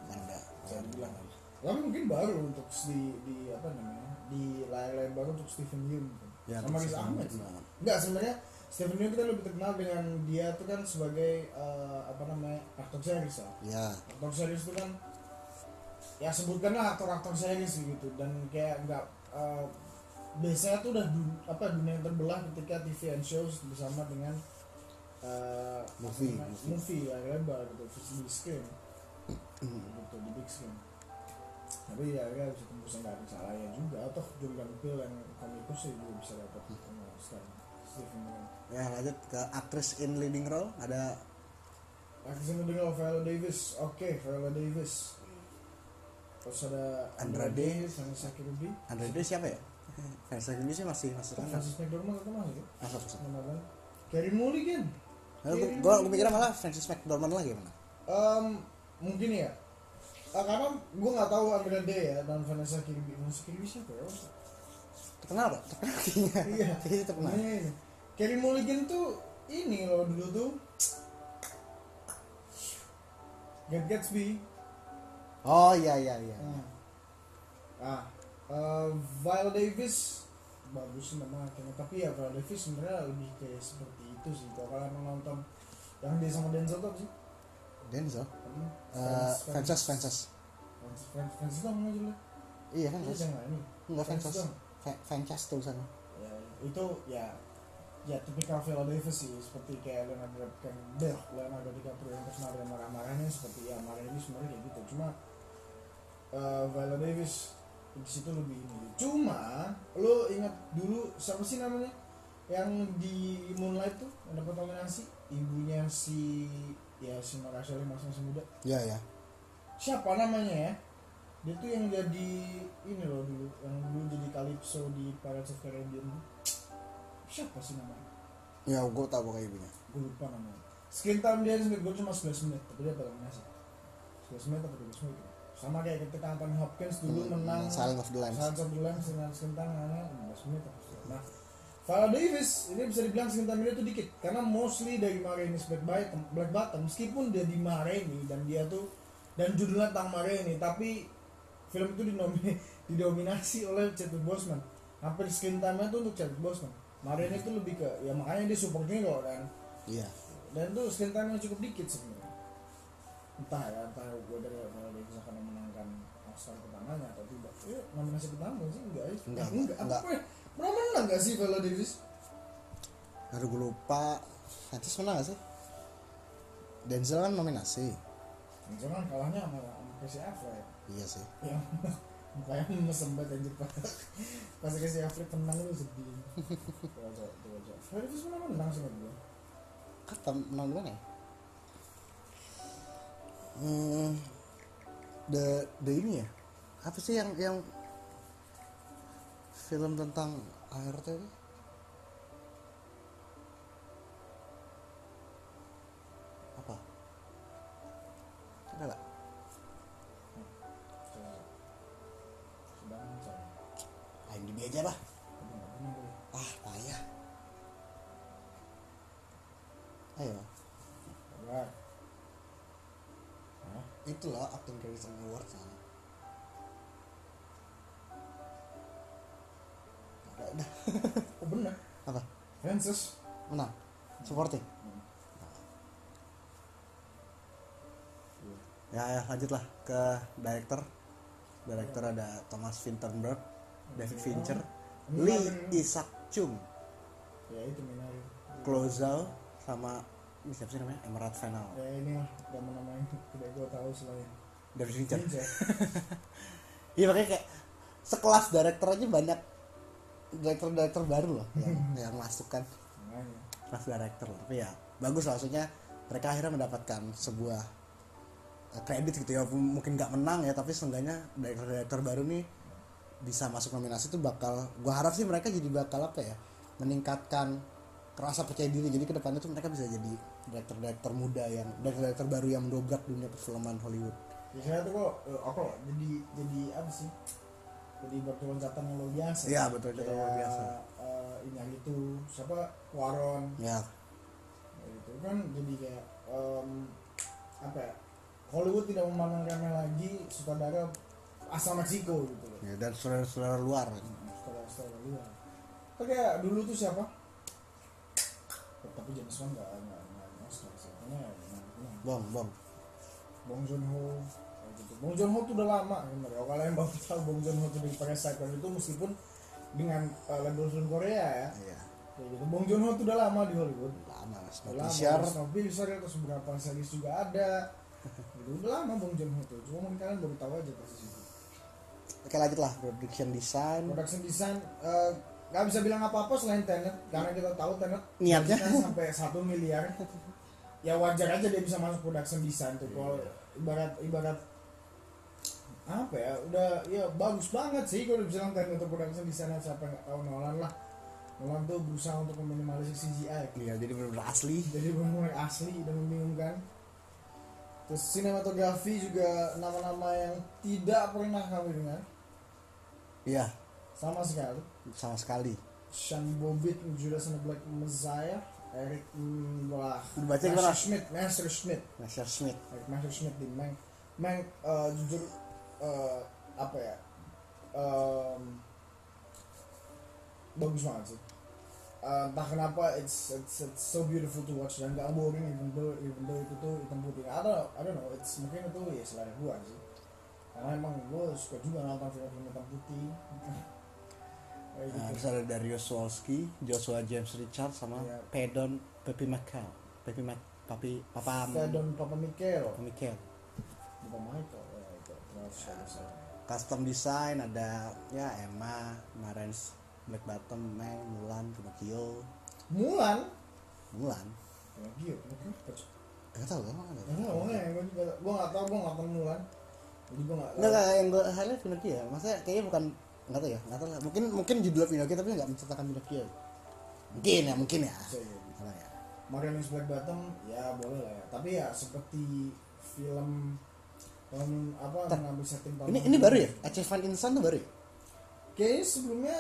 Ada. bisa dibilang tapi mungkin baru untuk di di apa namanya di layar-layar baru untuk Stephen Yeun. Ya, sama Riz Ahmed sih. Enggak sebenarnya Stephen Yeun kita lebih terkenal dengan dia tuh kan sebagai eh, apa namanya aktor series lah Ya. aktor series itu kan ya sebutkanlah aktor-aktor series gitu. Dan kayak nggak eh, biasanya tuh udah dun- apa dunia yang terbelah ketika TV and shows bersama dengan apa Movie, namanya, movie. movie layar lebar gitu. Di screen. [CLEARS THROAT] Gitu di big screen. Tapi ya ya bisa tembus nggak ada salahnya juga. Atau Jordan Peele yang komikus sih juga bisa dapat sama sekarang ya lanjut ke aktris in leading role ada Action dengan Viola Davis. Oke Viola Davis. Terus ada Andrade. Sama Saki Ruby Andrade siapa ya? Vanessa Hudgens sih masih masih kan terkenal Francis McDormand atau masuk masuk masuk nama kan Carey Mulligan gue gue gue mikirnya malah Francis McDormand lagi mana Em, mungkin ya. Ah, karena gue nggak tahu Andrade ya dan Vanessa Kirby. Vanessa Kirby siapa ya? Terkenal kok terkenal kayaknya. Iya. [LAUGHS] Kayaknya terkenal Carey Mulligan tuh ini loh dulu tuh. Get Gatsby. Oh iya iya iya. Nah, ah eh, Viola Davis bagus memang akhirnya. Tapi ya Viola Davis sebenarnya lebih kayak seperti itu sih. Kalau kalian menonton yang dia sama Denzel tuh apa sih? Denzel? Apa? Eh, Francis- Frances Frances Francis Francis Francis dong aja lah iya Iya, Frances ini enggak Francis Frances Frances tulisannya. Ya, itu ya ya tipikal Viola Davis sih seperti kayak Leonardo DiCaprio Leonardo DiCaprio yang terkenal dengan marah-marahnya seperti ya marah ini sebenarnya kayak gitu. Cuma eh, Viola Davis di situ lebih ini. Cuma lo ingat dulu siapa sih namanya? Yang di Moonlight tuh yang dapat nominasi? Ibunya si ya si Mark Ashley masih masih muda. Iya ya. Siapa namanya ya? Dia tuh yang jadi ini loh dulu yang dulu jadi Calypso di Pirates of Caribbean. Siapa sih namanya? Ya gue tau pokoknya ibunya. Gue lupa namanya. Screen time dia Smith gue cuma 11 menit tapi dia dapat nominasi 11 menit atau 12 menit ya. sama kayak ketika Anthony Hopkins dulu Hmm, menang Silence of the Lambs. Silence of the Lambs dengan screen time hanya 15 menit sih. nah Viola Davis ini bisa dibilang screen time dia tuh dikit. Karena mostly dari Marini's Black Bottom, Black Bottom meskipun dia di Marini dan dia tuh dan judulnya tentang Marini tapi film itu dinomi, [LAUGHS] didominasi oleh Chadwick Boseman. Hampir screen time-nya tuh untuk Chadwick Boseman Marini itu lebih ke ya makanya dia support hero kan iya. Dan tuh screen time-nya cukup dikit sebenarnya. Entah ya entah gue dari Viola Davis akan memenangkan Oscar pertamanya atau tidak. Ya nominasi pertama sih enggak ya. Enggak, Eh, enggak, enggak. apa ya? Pernah menang gak sih Viola Davis? Aduh gue lupa. Frances menang gak sih? Denzel kan nominasi. Jangan kalahnya sama sama Casey Affleck iya sih. Yang mukanya mesem banget anjir pas pas Casey Affleck menang lu sedih. Coba coba coba Davis pernah menang sih gue kata menang mana ya? Hmm, the the ini ya? Apa sih yang yang film tentang ART itu IMDb aja lah. Ah payah. Ayo. Itu loh acting credits and awards sana ada. Udah oh bener. Apa? Francis. Menang. Supporting. Ya, ya lanjutlah ke director. Director ada Thomas Vinterberg David Fincher Lee Isaac Chung. Ya itu Minari. Clozal sama ini siapa sih namanya? Emerald Fennell ya ini lah nama-nama yang tidak gue tahu selain David Fincher. [LAUGHS] Iya makanya kayak sekelas director aja banyak director-director baru loh yang, yang masuk kan. Makanya kelas director. Loh. tapi ya bagus lah. Maksudnya mereka akhirnya mendapatkan sebuah eh, kredit gitu ya. Mungkin nggak menang ya tapi seenggaknya director-director baru nih bisa masuk nominasi tuh bakal gua harap sih mereka jadi bakal apa ya meningkatkan rasa percaya diri. Jadi ke depannya tuh mereka bisa jadi director-director muda yang director-director baru yang mendobrak dunia perfilman Hollywood. Biasanya tuh kok eh, apa jadi jadi apa sih? Jadi batu loncatan yang luar biasa. Iya, batu loncatan luar biasa. eh, ini yang itu siapa? Waron ya kayak gitu. Kan jadi kayak em, apa ya? Hollywood tidak memandang remeh lagi sutradara asal Meksiko gitu loh ya dan saudara-saudara luar sutradara-sutradara luar Tapi kayak dulu tuh siapa tapi James Wan nggak nggak nggak ya menang menang bong bong Bong Joon Ho gitu. Bong Joon Ho tuh udah lama sebenarnya. Kalau kalian baru tahu Bong Joon Ho tuh Parasite dan itu meskipun dengan uh, label film Korea ya. iya gitu. Bong Joon Ho tuh udah lama di Hollywood. lama Snowpiercer. Snowpiercer terus beberapa series juga ada. [LAUGHS] Gitu. udah lama Bong Joon Ho tuh cuma mungkin kalian baru tahu aja pas di situ oke lanjut lah. Production design. Production design eh, nggak bisa bilang apa-apa selain Tenet karena kita tahu Tenet Niatnya. sampai satu miliar. Ya wajar aja dia bisa masuk production design tuh kalau ibarat ibarat apa ya udah ya bagus banget sih kalau bilang Tenet untuk production design siapa nggak tahu Nolan lah. Nolan tuh berusaha untuk meminimalisir CGI iya jadi benar asli. Jadi benar asli dan membingungkan terus sinematografi juga nama-nama yang tidak pernah kami dengar. Iya. Sama sekali. Sama sekali. Sean Bobbitt Judas and the Black Messiah Eric Dibaca gimana? Master Schmidt Master Schmidt. Nasir Smith Eric Master Schmidt di Meng. Meng eh, jujur eh, apa ya? Em, bagus banget sih Entah kenapa it's, it's it's so beautiful to watch. Dan gak boring even though even though itu tuh hitam putih. I don't, I don't know. It's mungkin itu ya selera gua sih. Karena emang gua suka juga nonton film-film hitam putih. [LAUGHS] Nah, gitu. terus ada Darius Wolski, Joshua James Richard sama Iya. Pedon Pepi Michael. Pepi Mac Papi Papa Fedon Papa Mikel Papa Michael. Papa Michael ya itu. Terus saya Custom design ada ya Emma, Marens, Black Bottom, Meng, Mulan, Pinocchio, Mulan Mulan. Pinocchio Pinocchio? Enggak tahu kan? Enggak Nggak tahu ya, gue juga gue nggak tahu gue nggak tahu Mulan. Jadi gue nggak. enggak yang gue highlight Pinocchio ya. Maksudnya kayaknya bukan enggak tahu ya, enggak tahu lah. Mungkin mungkin judul Pinocchio tapi enggak menceritakan Pinocchio. Mungkin ya, mungkin ya. Salah ya. Mario Miss Black Bottom ya boleh lah ya. Tapi ya seperti film tahun apa mengambil setting tahun. Ini ini baru ya? Achievement Instant tuh baru ya? Kayaknya sebelumnya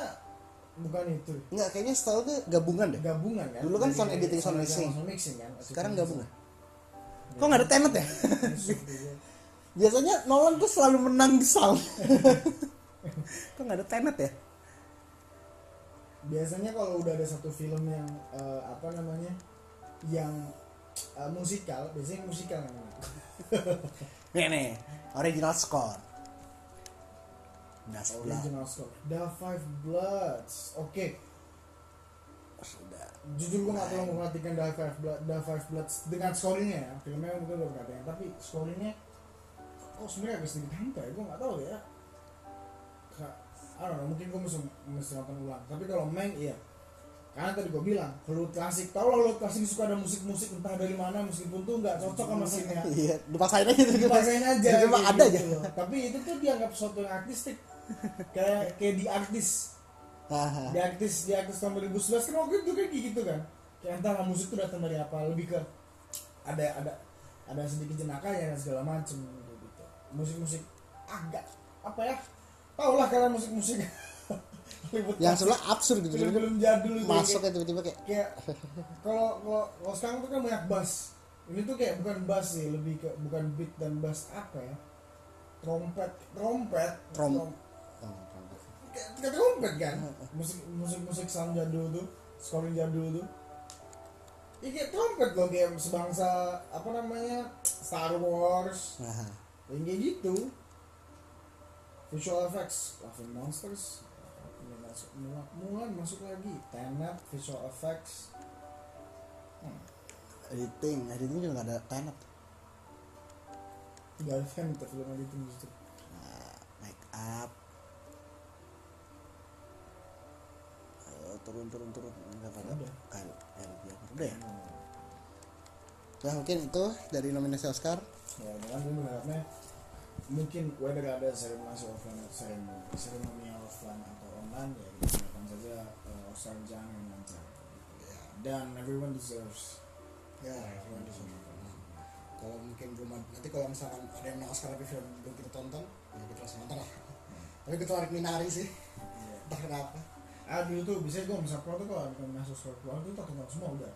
bukan itu. Enggak, kayaknya setahu tuh gabungan deh. Gabungan kan? Dulu kan sound editing, sound mixing. sound mixing kan. Sekarang gabungan. Iya. Kok enggak ada Tenet ya? [LAUGHS] Biasanya Nolan tuh selalu menang di sound. [LAUGHS] Kok nggak ada Tenet ya? Biasanya kalau udah ada satu film yang eh, apa namanya yang eh, musikal, biasanya musikal namanya. Nih nih, original score. Udah sebelah. Original score. The Five Bloods. Oke. Sudah. jujur gue gak terlalu memperhatikan The Five, Blood, The Five Bloods dengan scoringnya ya filmnya mungkin gue perhatikan tapi scoringnya kok sebenarnya agak sedikit hampa ya gue gak tahu ya Ka- I don't know mungkin gue mesti, mesti nonton ulang tapi kalau main iya karena tadi gue bilang kalau klasik tau lah lo klasik suka ada musik-musik entah dari mana meskipun tuh gak cocok sama scene-nya [LAUGHS] Iya, dipaksain aja gitu. dipaksain aja Cuma ada gitu aja. tapi itu tuh dianggap sesuatu yang artistik [LAUGHS] kayak kayak di artis di artis di artis tahun 2011 kan waktu itu kayak gitu kan. Kayak entah musik itu datang dari apa lebih ke ada ada ada sedikit jenakanya dan segala macem gitu. Musik musik agak apa ya? Tau lah kalian musik musik [LAUGHS] Yang sebelah absurd gitu. Jadi film jadul itu Masuk ya tiba-tiba kayak kayak kalau kalau kalau sekarang tuh kan banyak bass. Ini tuh kayak bukan bass sih lebih ke bukan beat dan bass apa ya? Trompet trompet Trom- kayak trompet kan musik musik musik sound jadul tuh scoring jadul tuh ya kayak trompet loh kayak sebangsa apa namanya Star Wars Haha. yang kayak gitu visual effects Laughing Monsters ini masuk Mulan, Mulan masuk lagi Tenet visual effects hmm. Editing, editing juga nggak ada Tenet. Gak ada fan itu film itu justru Nah, make up. Ayo, turun turun turun. Nggak ada Udah. kayak kayak dia udah ya. Nah mungkin itu dari nominasi Oscar. Ya dengan gue berharapnya mungkin whether ada seremoni offline seremoni seremoni offline atau online ya kita harapkan saja uh, Oscar jangan yang lancar. Ya. Dan everyone deserves. Ya. Everyone deserves. kalau mungkin belum nanti kalau misalkan ada yang menang Oscar tapi film belum kita tonton ya kita langsung nonton lah. Tapi gue tertarik Minari sih. Iya. entah kenapa ah dulu tuh bisa gue misalnya keluar tuh kalau masuk Oscar keluar tuh tak tonton semua udah.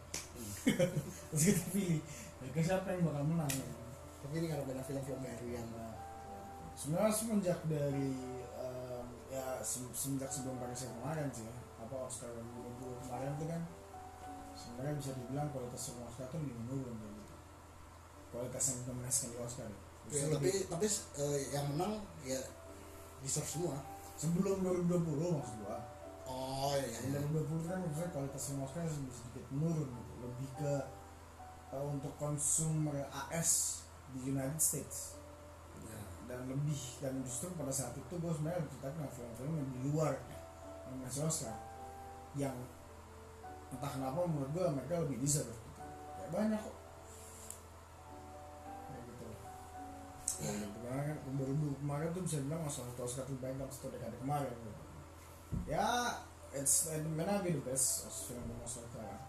[LAUGHS] Terus kita pilih. Ke siapa yang bakal menang ya. tapi ini karena banyak film-film baru yang Nah, sebenarnya semenjak dari em, ya se- semenjak sebelum Paris kemarin sih apa Oscar 2020 kemarin tuh kan sebenarnya bisa dibilang kualitas semua Oscar tuh lebih menurun kayak gitu. Kualitas yang dinominasikan di Oscar ya. Ya, tapi lebih- tapi eh, yang menang ya deserve semua. Sebelum 2020 maksud gua oh iya iya sebelum 2020 kan maksudnya kualitas Oscar sedikit, menurun gitu. lebih ke eh, untuk konsumer AS di United States Ya. dan lebih dan justru pada saat itu gue sebenarnya tertarik dengan film-film yang di luar yang masih Oscar yang entah kenapa menurut gue mereka lebih deserve gitu. ya banyak kok kayak gitu Ya. ya, kemarin kemarin tuh bisa bilang salah satu Oscar terbaik dalam satu dekade kemarin gitu. Ya it's it may not be the best film Oscar sekarang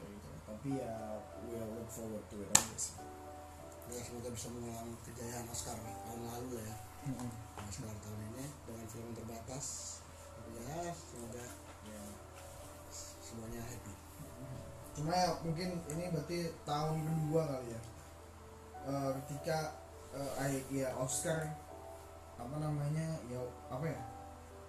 kayak gitu. Tapi ya we'll look forward to it aja sih ya semoga bisa mengulang kejayaan Oscar tahun lalu lah ya. Oscar tahun ini dengan film terbatas. Ya semoga ya. semuanya happy. Cuma ya, mungkin ini berarti tahun kedua kali ya. Eh, ketika eh, ay- ya Oscar apa namanya ya apa ya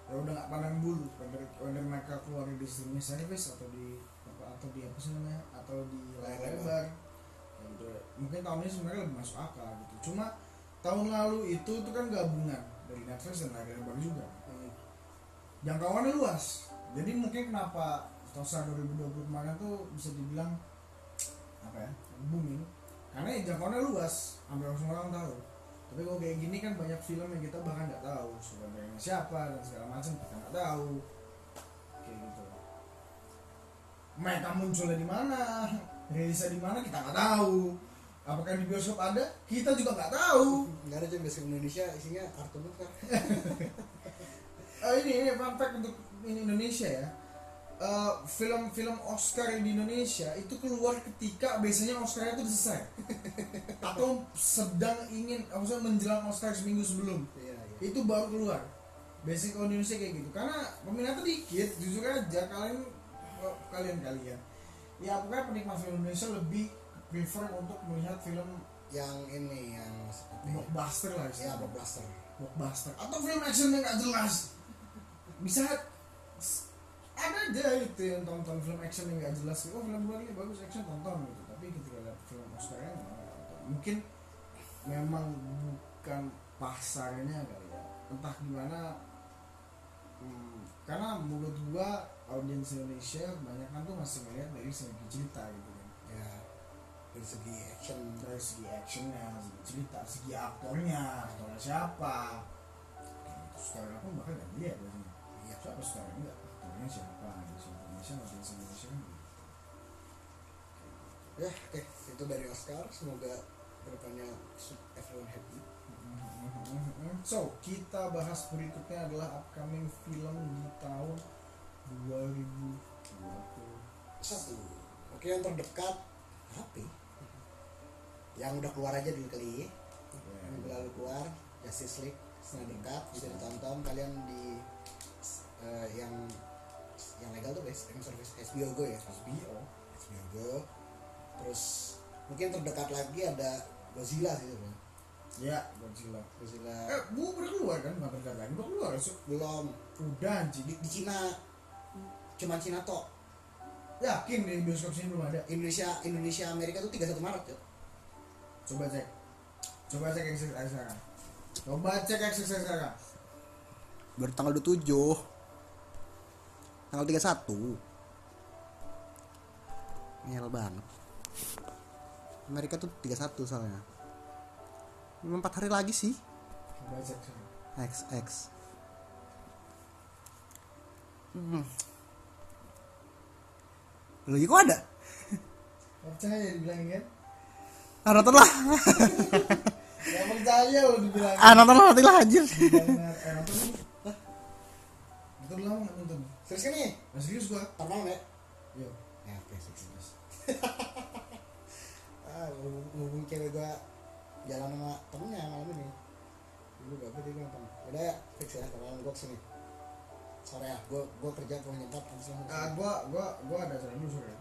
ya udah nggak pandang bulu whether mereka keluar di streaming service atau di apa atau di apa sih namanya atau di layar lebar. Ya gitu. mungkin tahun ini sebenarnya lebih masuk akal gitu. Cuma tahun lalu itu itu kan gabungan dari Netflix dan layar lebar juga. Jangkauannya luas. Jadi mungkin kenapa Oscar 2020 kemarin tuh bisa dibilang apa ya booming? Karena ya jangkauannya luas hampir semua orang tahu tapi kalau kayak gini kan banyak film yang kita bahkan nggak tahu saudaranya siapa dan segala macam kita nggak tahu. Kayak gitu. Mereka munculnya di mana? Rilisnya di mana? Kita nggak tahu. Apakah di bioskop ada? Kita juga nggak tahu. Nggak ada cuma bioskop Indonesia isinya kartun kan Eh, [LAUGHS] ini ini fun fact untuk ini Indonesia ya. Eh, film-film Oscar di Indonesia itu keluar ketika biasanya Oscar itu selesai. [LAUGHS] Atau sedang ingin maksudnya menjelang Oscar seminggu sebelum. Iya iya. Itu baru keluar. Kalau di Indonesia kayak gitu. Karena peminatnya dikit jujur aja kalian kalian kalian ya pokoknya penikmat film Indonesia lebih prefer untuk melihat film yang ini yang blockbuster lah ya blockbuster. Blockbuster. Atau film action yang gak jelas. Bisa ada aja gitu yang tonton film action yang gak jelas. Oh film luar ini bagus action tonton gitu. Tapi ketika lihat film Oscar yang mungkin memang bukan pasarnya kali ya. Entah gimana hmm, karena menurut gua audiens Indonesia kebanyakan tuh masih melihat dari segi cerita gitu kan. Ya dari segi action dari segi actionnya segi cerita segi aktornya aktornya siapa. Sekarang pun bahkan gak lihat biasanya siapa sekarang enggak aktornya siapa si Indonesia audiens Indonesia kan ya oke. Itu dari Oscar. Semoga ke depannya everyone happy. So, kita bahas berikutnya adalah upcoming film di tahun 2020. satu. Oke yang terdekat. Apa? Ya? yang udah keluar aja dulu kali. Minggu lalu keluar Justice League. Snyder Cut bisa ditonton. Kalian di eh, yang yang legal tuh guys streaming service HBO Go ya HBO. HBO Go terus mungkin terdekat lagi ada Godzilla sih sebenarnya Ya, Godzilla. Godzilla Eh, bu udah keluar kan? Nggak terdekat lagi. Udah keluar, so. belum Udah anjing. di, di Cina cuman Cina tok Yakin di bioskop sini belum ada. Indonesia Indonesia Amerika tuh 31 Maret ya Coba cek. Coba cek eksis sekarang. Coba cek eksis sekarang. baru tanggal 27 tanggal 31 ngel banget Amerika tuh 31 soalnya Cuma 4 hari lagi sih. XX hmm. lagi kok ada Percaya dibilangin kan? ah, nonton lah Ya percaya lo dibilangin. ah, nonton lah nanti lah anjir Eh, nonton dulu. Nonton lama nggak nonton? Serius kan nih Nah, serius gua. ntar malam ya Yo. ya oke serius [LAUGHS] ah ngomong cewek gua jalan sama temennya malam ini dulu gak dia nonton udah ya fix ya kalau gua ke sini sore ya gua gua kerja gua nyempat habis langsung Ah, gua gua gua ada acara dulu sore.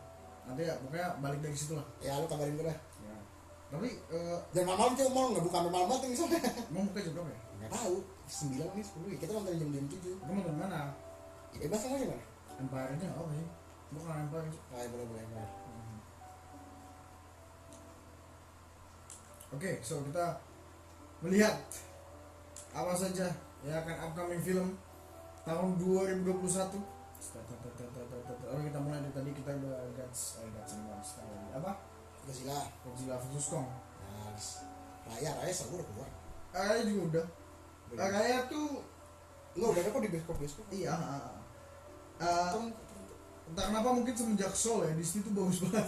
Nanti ya pokoknya balik dari situ lah. ya lu kabarin gua dah Ya. Tapi eh jangan malam cuy mau nggak buka malam banget misalnya mau buka jam berapa ya? nggak tahu sembilan nih sepuluh ya kita nonton jam jam tujuh Gua mau mana? Ya bebas sama gimana Empire aja nggak apa sih? Gua kan Empire. ah boleh boleh boleh Oke, so kita melihat apa saja yang akan upcoming film tahun 2021. Oke, kita mulai dari tadi kita udah Gods, eh Gods and tadi. apa? Godzilla Godzilla vs Kong. Mars Raya Raya sama udah keluar Raya juga udah Raya tuh lo udah ada kok di bioskop bioskop iya uh, entah kenapa mungkin semenjak Soul ya Disney tuh bagus [LAUGHS] banget.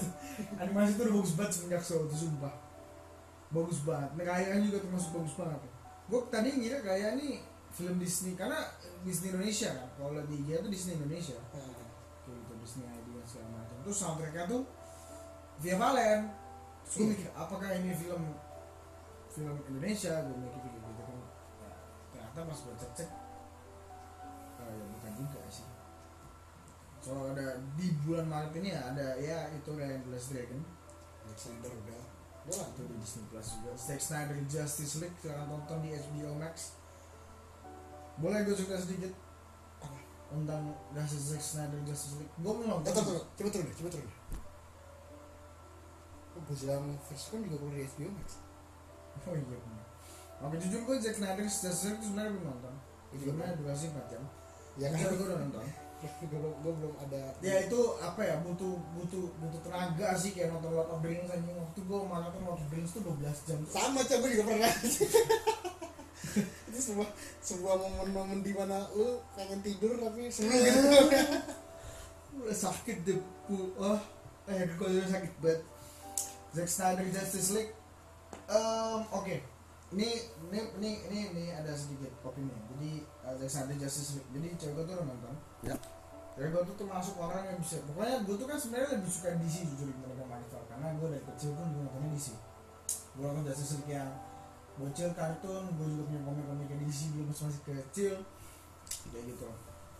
Animasi tuh udah bagus banget semenjak Soul itu sumpah. Bagus banget. Nah, juga termasuk bagus banget. Gue tadi ngira Raya ini film Disney karena Disney Indonesia kan? Kalau di IG tuh Disney Indonesia. Hmm. kayak gitu Disney ID dan segala macam. Terus soundtracknya tuh Via Valen. Terus gue Iya. mikir apakah ini film film Indonesia? Gue mikir kayak gitu kan. Ya, ternyata pas gue cek cek so ada di bulan Maret ini ya ada ya itu Ryan the Last Dragon Zack Snyder udah udah lah itu di Disney Plus juga Zack Snyder Justice League silahkan tonton di HBO Max boleh gue cerita sedikit Apa? tentang Zack Snyder Justice League gue belum Eh, nonton coba turun deh, coba turun deh. Oh, Godzilla vs Kong juga keluar di HBO Max. [LAUGHS] Oh iya benar. Oke jujur gue Zack Snyder Justice League itu sebenarnya belum nonton. Gue juga durasi 4 jam. Ya kan, gue udah nonton. [LAUGHS] gue belum, gue belum ada. Ya itu apa ya butuh butuh butuh tenaga sih kayak nonton Lord of the Rings aja. Waktu gue maraton Lord of the Rings tuh 12 jam. Sama coba juga pernah. [LAUGHS] itu sebuah sebuah momen-momen di mana lu pengen tidur tapi seneng gitu. Udah sakit deh. Oh, eh gue udah sakit banget. Zack Snyder Justice League. Em, Oke. Ini, ini ini ini ini ada sedikit opini. Jadi uh, Zack Snyder Justice League. Jadi cewek gue tuh nonton. Ya. Jadi gue tuh termasuk orang yang bisa Pokoknya gue tuh kan sebenarnya lebih suka DC jujur daripada Marvel Karena gue dari kecil pun gue nontonnya DC Gue nonton Justice League yang bocil kartun Gue juga punya komik-komiknya DC dulu pas masih kecil Kayak gitu.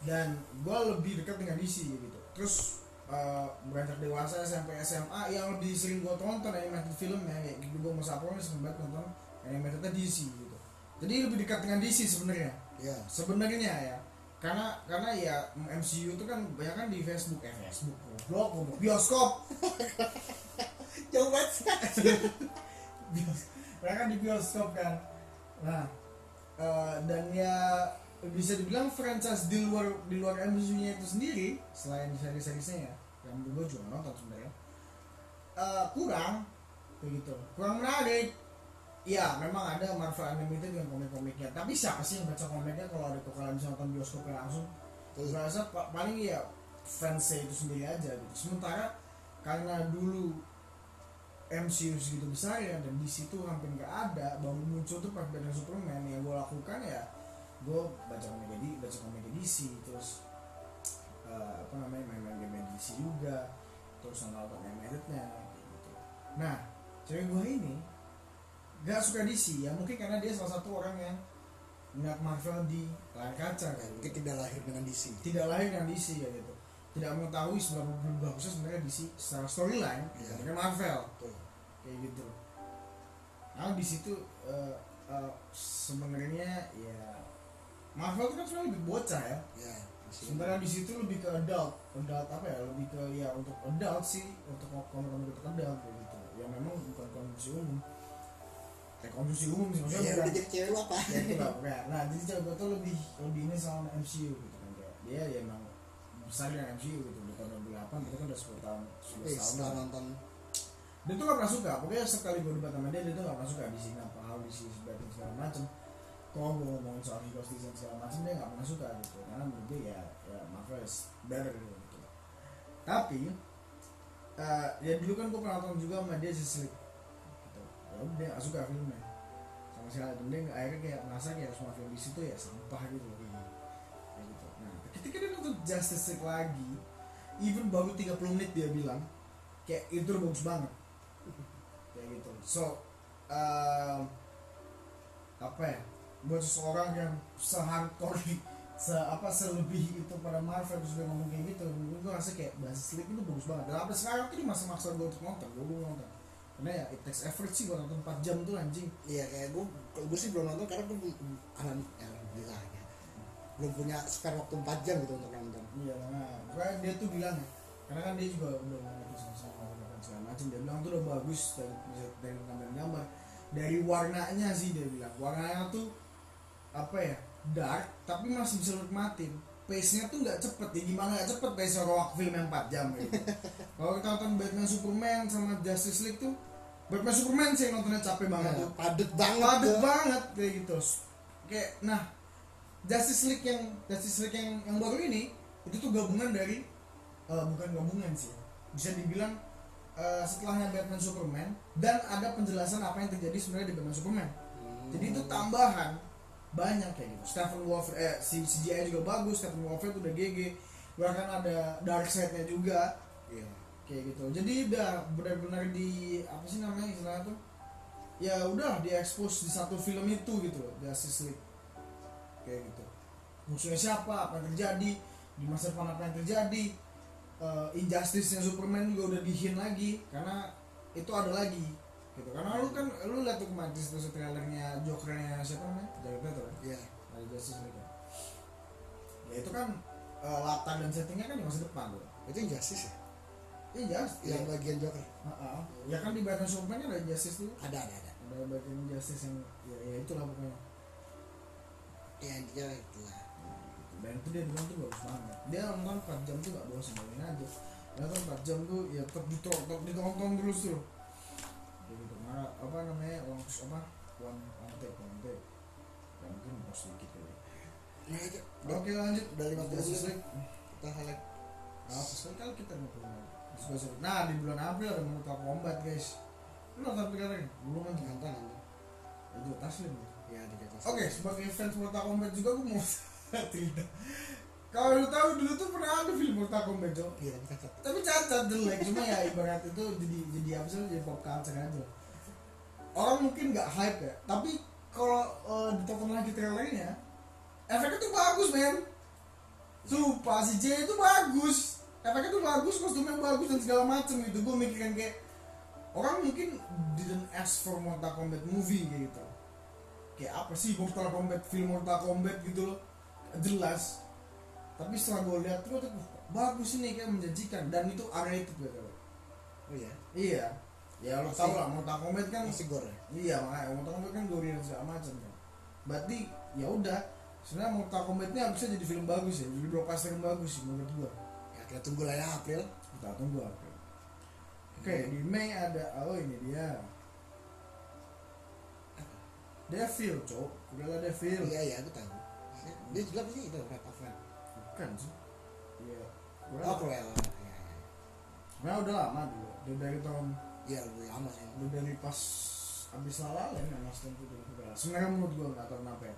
Dan gue lebih dekat dengan DC gitu. Terus eh, beranjak dewasa SMP SMA yang lebih sering gue tonton animated film ya kayak gitu. Gue masa apa sering banget nonton animatednya DC gitu. Jadi lebih dekat dengan DC sebenarnya. Ya, sebenarnya ya karena karena ya MCU itu kan banyak kan di Facebook eh Facebook blog goblok, bioskop. [LAUGHS] Jauh banget. [LAUGHS] Mereka di bioskop kan. Nah eh, dan ya bisa dibilang franchise di luar di luar MCU-nya itu sendiri selain seri-serisnya ya yang gue juga nonton sebenarnya eh, kurang kayak gitu. Kurang menarik Iya, memang ada Marvel Animated dengan komik-komiknya. Tapi siapa sih yang baca komiknya kalau ada kalian bisa nonton bioskopnya langsung? Gue rasa pa- paling ya fansnya itu sendiri aja gitu. Sementara karena dulu MCU segitu besar ya dan di situ hampir nggak ada baru muncul tuh Batman Superman yang gue lakukan ya gue baca komik di baca komik DC terus eh, apa namanya main-main game DC juga terus nonton animatednya gitu nah cewek gue ini nggak suka DC ya mungkin karena dia salah satu orang yang ngeliat Marvel di layar kaca Ya, kan mungkin tidak lahir dengan DC. tidak lahir dengan DC ya gitu tidak mengetahui seberapa bagusnya sebenarnya DC secara storyline Iya. dengan Marvel Tuh. kayak gitu nah di situ eh, eh, sebenarnya ya Marvel itu kan sebenarnya lebih bocah ya Ya, DC. sementara di situ lebih ke adult adult apa ya lebih ke ya untuk adult sih untuk komik-komik adult kayak gitu ya memang bukan konsumsi umum kayak konsumsi umum sih maksudnya Ya, bukan udah jadi cewek lu apa? ya itu lah pokoknya nah jadi cewek gue tuh lebih lebih ini sama MCU gitu kan kayak dia ya emang besar dengan MCU gitu di tahun 2008 itu kan udah 10 tahun 11 Eh, tahun setelah lah. nonton dia tuh gak pernah suka pokoknya sekali gue debat sama dia dia tuh gak pernah suka di sini apa hal di sini sebagian segala macem kalau gue ngomongin soal heroes design segala macem dia gak pernah suka gitu karena menurut dia ya ya Marvel is better gitu, tapi eh, ya dulu kan gue pernah nonton juga sama dia Justice League. Ya udah dia gak suka filmnya sama sekali dan dia akhirnya kayak merasa kayak semua film di situ ya sampah gitu loh kayak kayak gitu. Nah ketika dia nonton Justice League lagi even baru 30 menit dia bilang kayak itu bagus banget. Kayak gitu. So um, apa ya buat seseorang yang sehardcore [LAUGHS] se apa selebih itu pada Marvel dia ngomong kayak gitu gue rasa kayak Justice League itu bagus banget. Dan sampai sekarang dia masih maksa gue untuk nonton gue belum nonton karena ya it takes effort sih gue nonton 4 jam tuh anjing Iya kayak gue, gue sih belum nonton karena gue ya, alhamdulillah ya. belum punya spare waktu 4 jam gitu untuk nonton. Iya, nah, pokoknya dia tuh bilang ya, karena kan dia juga udah ngomong itu sama sama segala macam. Dia bilang tuh udah bagus dari dari gambar-gambar, dari warnanya sih dia bilang. Warnanya tuh apa ya, dark tapi masih bisa nikmatin. Pace-nya tuh nggak cepet ya, gimana nggak cepet pace rock film yang 4 jam gitu. [LAUGHS] Kalau kita nonton Batman Superman sama Justice League tuh Batman Superman sih nontonnya capek banget Ya, padet banget padet banget kayak gitu. Kayak nah Justice League yang Justice League yang yang baru ini itu tuh gabungan dari eh, bukan gabungan sih bisa dibilang eh, setelahnya Batman Superman dan ada penjelasan apa yang terjadi sebenarnya di Batman Superman. Jadi itu tambahan banyak kayak gitu. Stephen Wolf eh si CGI juga bagus Stephen Wolf itu udah GG bahkan ada Darkseid-nya juga. Iya. kayak gitu. Jadi udah benar-benar di apa sih namanya istilahnya tuh? Ya udah diekspos di satu film itu gitu loh Justice League. Kayak gitu. Musuhnya siapa? Apa yang terjadi? Di masa depan apa yang terjadi? Eh, injustice nya Superman juga udah dihin lagi. Karena itu ada lagi gitu karena lu kan lu lihat tuh kemarin di situ trailernya Jokernya siapa namanya Jared Leto kan Iya. dari Justice League ya itu kan eh, latar dan settingnya kan di masa depan tuh Itu injustice ya? iya Yang bagian Joker. Heeh. Ya kan di Batman Superman ada Justice tuh. Ada ada ada. Ada bagian Justice yang ya, ya itulah pokoknya. Ya intinya itulah. Dan itu dia bilang tuh bagus banget. Dia nonton 4 jam tuh gak bosan bayangin aja. Dia nonton 4 jam tuh ya tetap ditonton ditonton terus tuh. Apa namanya long apa take one take. Ya mungkin mau sedikit kali. Itu. Oke lanjut. 50 Justice menit. League. Kita highlight. Apa sekali kali kita mau Nah di bulan April ada Mortal Kombat guys. Lu nonton trailernya? Belum nonton. Nonton nonton. Itu taslim. ya? Ya di atas. Oke, sebagai fans Mortal Kombat juga gue mau [LAUGHS] cerita. Kalau lu tahu dulu tuh pernah ada film Mortal Kombat, Jo. Iya tapi cacat. Tapi cacat jelek, cuma ya ibarat itu jadi jadi apa sih? Jadi pop culture aja. Orang mungkin nggak hype ya, tapi kalau eh, ditonton lagi trailernya, efeknya tuh bagus, men. Sumpah si J itu bagus. Efeknya tuh bagus, kostumnya bagus dan segala macem gitu. Gue mikirin kayak orang mungkin didn't ask for Mortal Kombat movie kayak gitu kayak apa sih Mortal Kombat film Mortal Kombat gitu loh jelas tapi setelah gue lihat tuh bagus ini kayak menjanjikan dan itu R-rated gitu loh Oh iya. iya ya lo tau lah Mortal Kombat kan Masih gore. Ya? iya makanya Mortal Kombat kan goril dan segala macam. Kan berarti ya udah. Sebenarnya Mortal Kombat ini harusnya jadi film bagus ya jadi blockbuster yang bagus sih menurut gua. Ya kita tunggu lah ya April. kita tunggu apa oke di Mei ada oh ini dia. Devil cok udah Devil. Iya iya aku tahu. Dia juga sih? Itu Red Oven. bukan sih. Iya. Oh Cruella. Iya iya. Nah udah lama dulu udah dari tahun Iya lebih lama sih. udah dari pas abis lalalen ya mas tentu udah sebenarnya menurut gue nggak tahu kenapa ya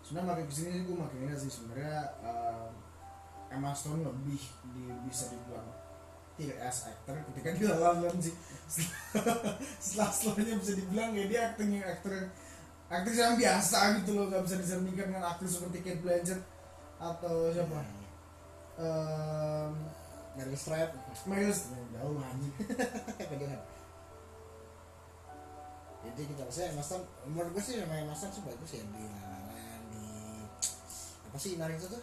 sebenarnya makin ke sini sih gue makin ingat sih sebenarnya eh, Emma Stone lebih di, bisa dibilang tier S actor ketika [LAUGHS] di lalalen sih [LAUGHS] setelah setelahnya bisa dibilang ya dia acting yang actor aktris yang biasa gitu loh nggak bisa disandingkan dengan aktris seperti Kate Blanchett atau siapa Ehm, Meryl Streep. [LAUGHS] Meryl Streep jauh anjing. Jadi kita maksudnya Stone, menurut gue sih Emma Stone sih bagus ya di La La Land, di apa sih kemarin itu tuh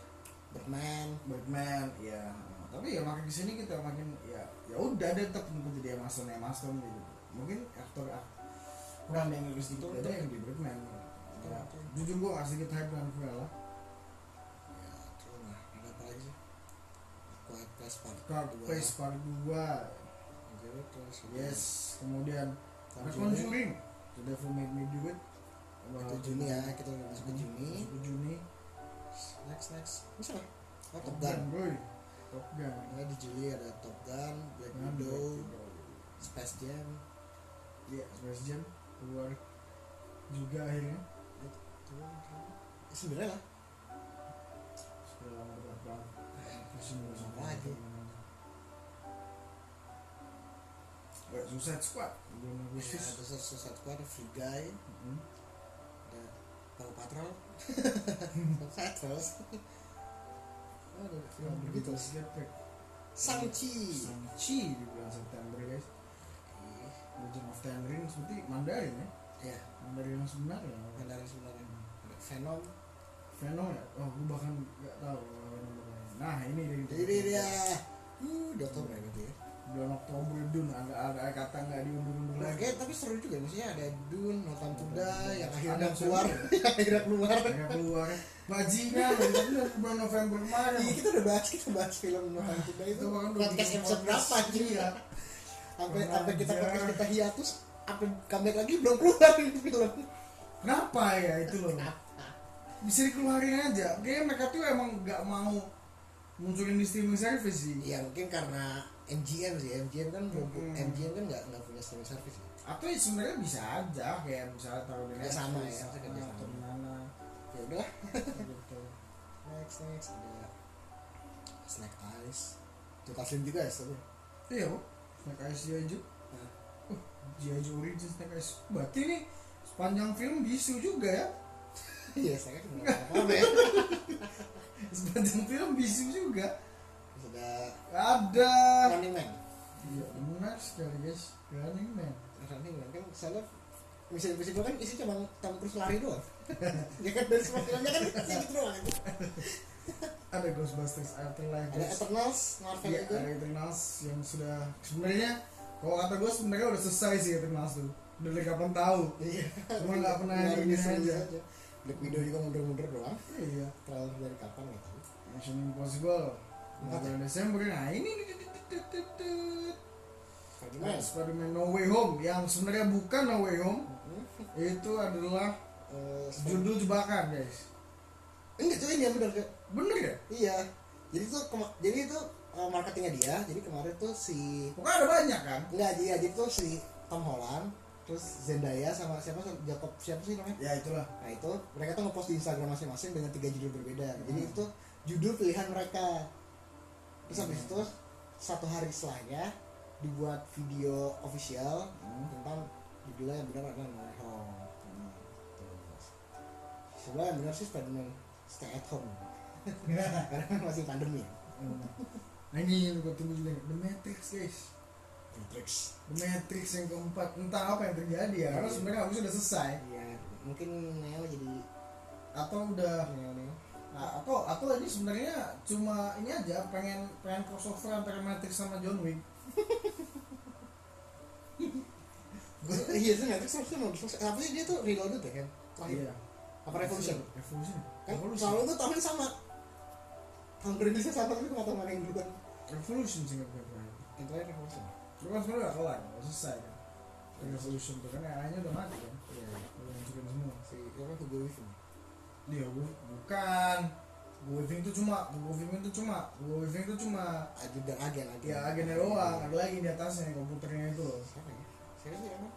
Birdman. Batman ya tapi ya makin ke sini kita makin ya ya udah deh tetap untuk Stone Emma Stone gitu mungkin aktor ak- kurang yang Inggris gitu ada yang di Batman ya, jujur gua nggak sedikit hype dengan Cruella Ya, terus lah. Ada apa lagi? Quiet Place Part dua. Place Part 2 Gitu, terus yes kemudian ada Conjuring. The Devil Made Me Do It Itu Juni ya, kita udah masuk ke Juni. Masuk ke Juni Next next. Bisa. Oh, Top Top Gun. Gun boy Top Gun Nah, di Juli ada Top Gun, Black Kan, Widow. Space Jam. Iya, Space Jam keluar juga akhirnya lah. sudah lama berapa pusing nggak Apa sampai lagi? Kayak Suicide Squad bulan Ya, Agustus ada Suicide Squad, Free Guy, Mm-mm. ada Paw Patrol. [LAUGHS] Paw Patrol. Oh, ada film Yang begitu. Shang-Chi. Shang-Chi di bulan September guys Ih, Legend of Ten Rings seperti Mandarin ya Ya, Mandarin yang sebenarnya Mandarin sebenarnya. Ada Venom. Venom ya oh gue bahkan nggak tahu nah ini dari Jadi dia. Uh, ya berarti ya. Bulan Oktober Dun. Ada ada kata nggak diundur-undur lagi. Tapi seru juga maksudnya. Ada Dune, No Time to Die, yang akhirnya keluar, yang akhirnya keluar. Akhirnya keluar. Bajingan bulan November kemarin. Iya kita udah bahas kita bahas film to Die itu. Itu podcast episode berapa anjir Iya. sampai sampai kita podcast kita hiatus update comeback lagi belum keluar ini film. Kenapa ya itu loh? Bisa dikeluarin aja. Kayaknya mereka tuh emang nggak mau munculin di streaming service sih. Ya mungkin karena MGM sih MGM kan Hmm. MGM kan nggak nggak punya streaming service ya. atau ya sebenarnya bisa aja kayak misalnya taruh di Kerja sama Netflix, ya, maksudnya kerja atau sama. di mana ya udah gitu [LAUGHS] next next ada snack ice itu taslim juga ya sebenarnya iya Snake Eyes G.I. Nah. uh G.I. Joe Origins Snake Eyes berarti ini sepanjang film bisu juga ya [LAUGHS] iya snack ice nggak apa-apa ya [LAUGHS] sepanjang film bisu juga Terus ada. Running Man. Iya benar sekali guys. Running Man. Running Man. Kan soalnya Mission Impossible kan isi cuma Tom Cruise lari doang. [LAUGHS] Ya kan dari semua filmnya kan isi gitu doang itu [LAUGHS] ada Ghostbusters Afterlife ada. Eternals Marvel Iya, itu. ada Eternals yang sudah sebenarnya kalau kata gue sebenarnya udah selesai sih Eternals tuh. Udah dari kapan tahu iya. Cuma nggak pernah ini rilis-rilis aja. Black Widow juga mundur-mundur doang. Iya. Trailer dari kapan nggak tahu Mission Impossible Empat 4 Desember nah ini Spider-Man. Spider-Man No Way Home yang sebenarnya bukan No Way Home Hmm. itu adalah Eh, judul jebakan guys. Enggak cuy ini yang bener Cuk. bener ya? Iya. Jadi tuh kema- jadi itu eh, marketingnya dia jadi kemarin tuh si pokoknya ada banyak kan? Enggak jadi jadi tuh si Tom Holland terus Zendaya sama siapa Jacob siapa sih namanya? Ya itulah. Nah itu mereka tuh ngepost di Instagram masing-masing dengan tiga judul berbeda. Jadi Hmm. itu judul pilihan mereka terus habis itu satu hari setelahnya dibuat video official Hmm. tentang judulnya yang benar adalah No Way Home. Hmm, sebenarnya yang benar sih Spiderman Stay at Home. [LAUGHS] Karena masih pandemi. Ya nah ini yang gue tunggu juga. The Matrix guys. Matrix. The Matrix yang keempat. Entah apa yang terjadi ya karena sebenarnya harusnya udah selesai. Iya mungkin Neo jadi atau udah Neo Neo Nah, atau atau ini sebenarnya cuma ini aja pengen pengen crossover antara Matrix sama John Wick. Iya itu Matrix mau selesai tapi dia tuh reloaded ya kan? Terakhir. Iya. Apa Revolution? Revolution. Kan? Revolution. Selalu tuh tahun sama. Tahun rilisnya sama tapi nggak tahu mana yang duluan. Revolution sih nggak terakhir yang terakhir Revolution. Itu kan sebenarnya udah kelar udah selesai kan? Revolution tuh kan AI-nya udah mati kan? Iya. Udah hancurin semua. Si apa Hugo Weaving dia bu- bukan. Weaving itu cuma Weaving itu cuma Weaving itu cuma. Ajudan agen agen ya agennya doang ada lagi di atasnya komputernya itu. Loh siapa ya? Siapa sih emang?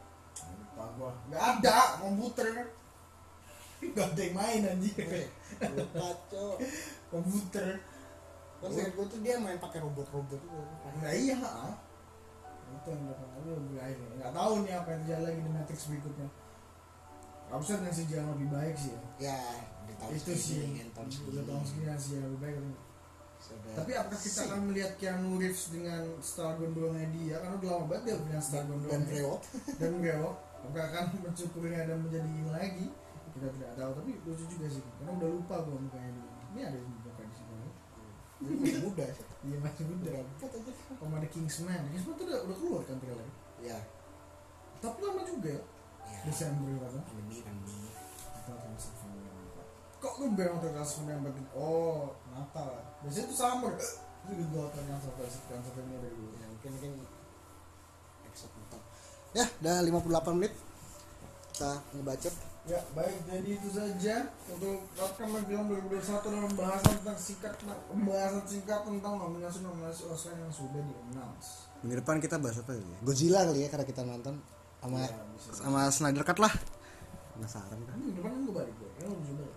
Lupa gua. Nggak ada komputer. [LAUGHS] Nggak ada yang main anjing. [LAUGHS] Lupa cok. Komputer. Terus saya gue tuh dia main pakai robot-robot itu. Nah iya ah. Itu yang lebih lain Nggak tahu nih apa yang terjadi lagi di Matrix berikutnya Harusnya dengan sejarah lebih baik sih ya? Ya, di tahun Itu sih. Udah tahun segini sih yang lebih baik Sudah. Tapi apakah kita akan melihat Keanu Reeves dengan style gondrongnya dia? Karena udah lama banget dia punya dan gondrongnya brewok Dan brewok [LAUGHS] Apakah akan mencukurinya dan menjadi ini lagi? Kita tidak tahu Tapi lucu juga sih. Karena udah lupa gua mukanya dia. Ini ada yang muka di sini masih muda sih. Iya masih muda. Aja? Sama ada Kingsman. Kingsman tuh udah, udah keluar kan trailer Ya, Tapi lama juga ya ya. Desember kan Pandemi, pandemi. Kok lu bilang Transformer yang bagi Oh, Natal Biasanya itu summer Itu gitu hotel yang sampai sekian sampai ini dari dulu Ya, mungkin mungkin episode mentok. Ya, udah 58 menit. Kita ngebacot. Ya, baik jadi itu saja Untuk rekaman film 2021 dan pembahasan tentang singkat Pembahasan singkat tentang nominasi-nominasi Oscar yang sudah di-announce Minggu depan kita bahas apa ya? Godzilla kali ya karena kita nonton sama Ya, sama Snyder Cut lah. Penasaran kan? Minggu depan kan gue balik gue,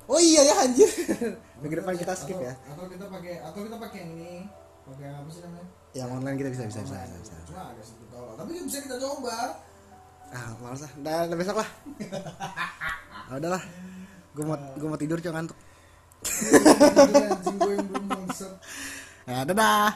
Oh iya ya anjir. Minggu depan kita skip Atau- ya. Atau kita pakai Atau kita pakai yang ini Pakai apa sih namanya? Yang online kita bisa bisa bisa bisa. bisa. Cuma agak sedikit tolol Tapi bisa kita coba Ah, males lah. Udah besok lah. ah, udahlah. Gue mau gue mau tidur cuma ngantuk. Ya, dadah.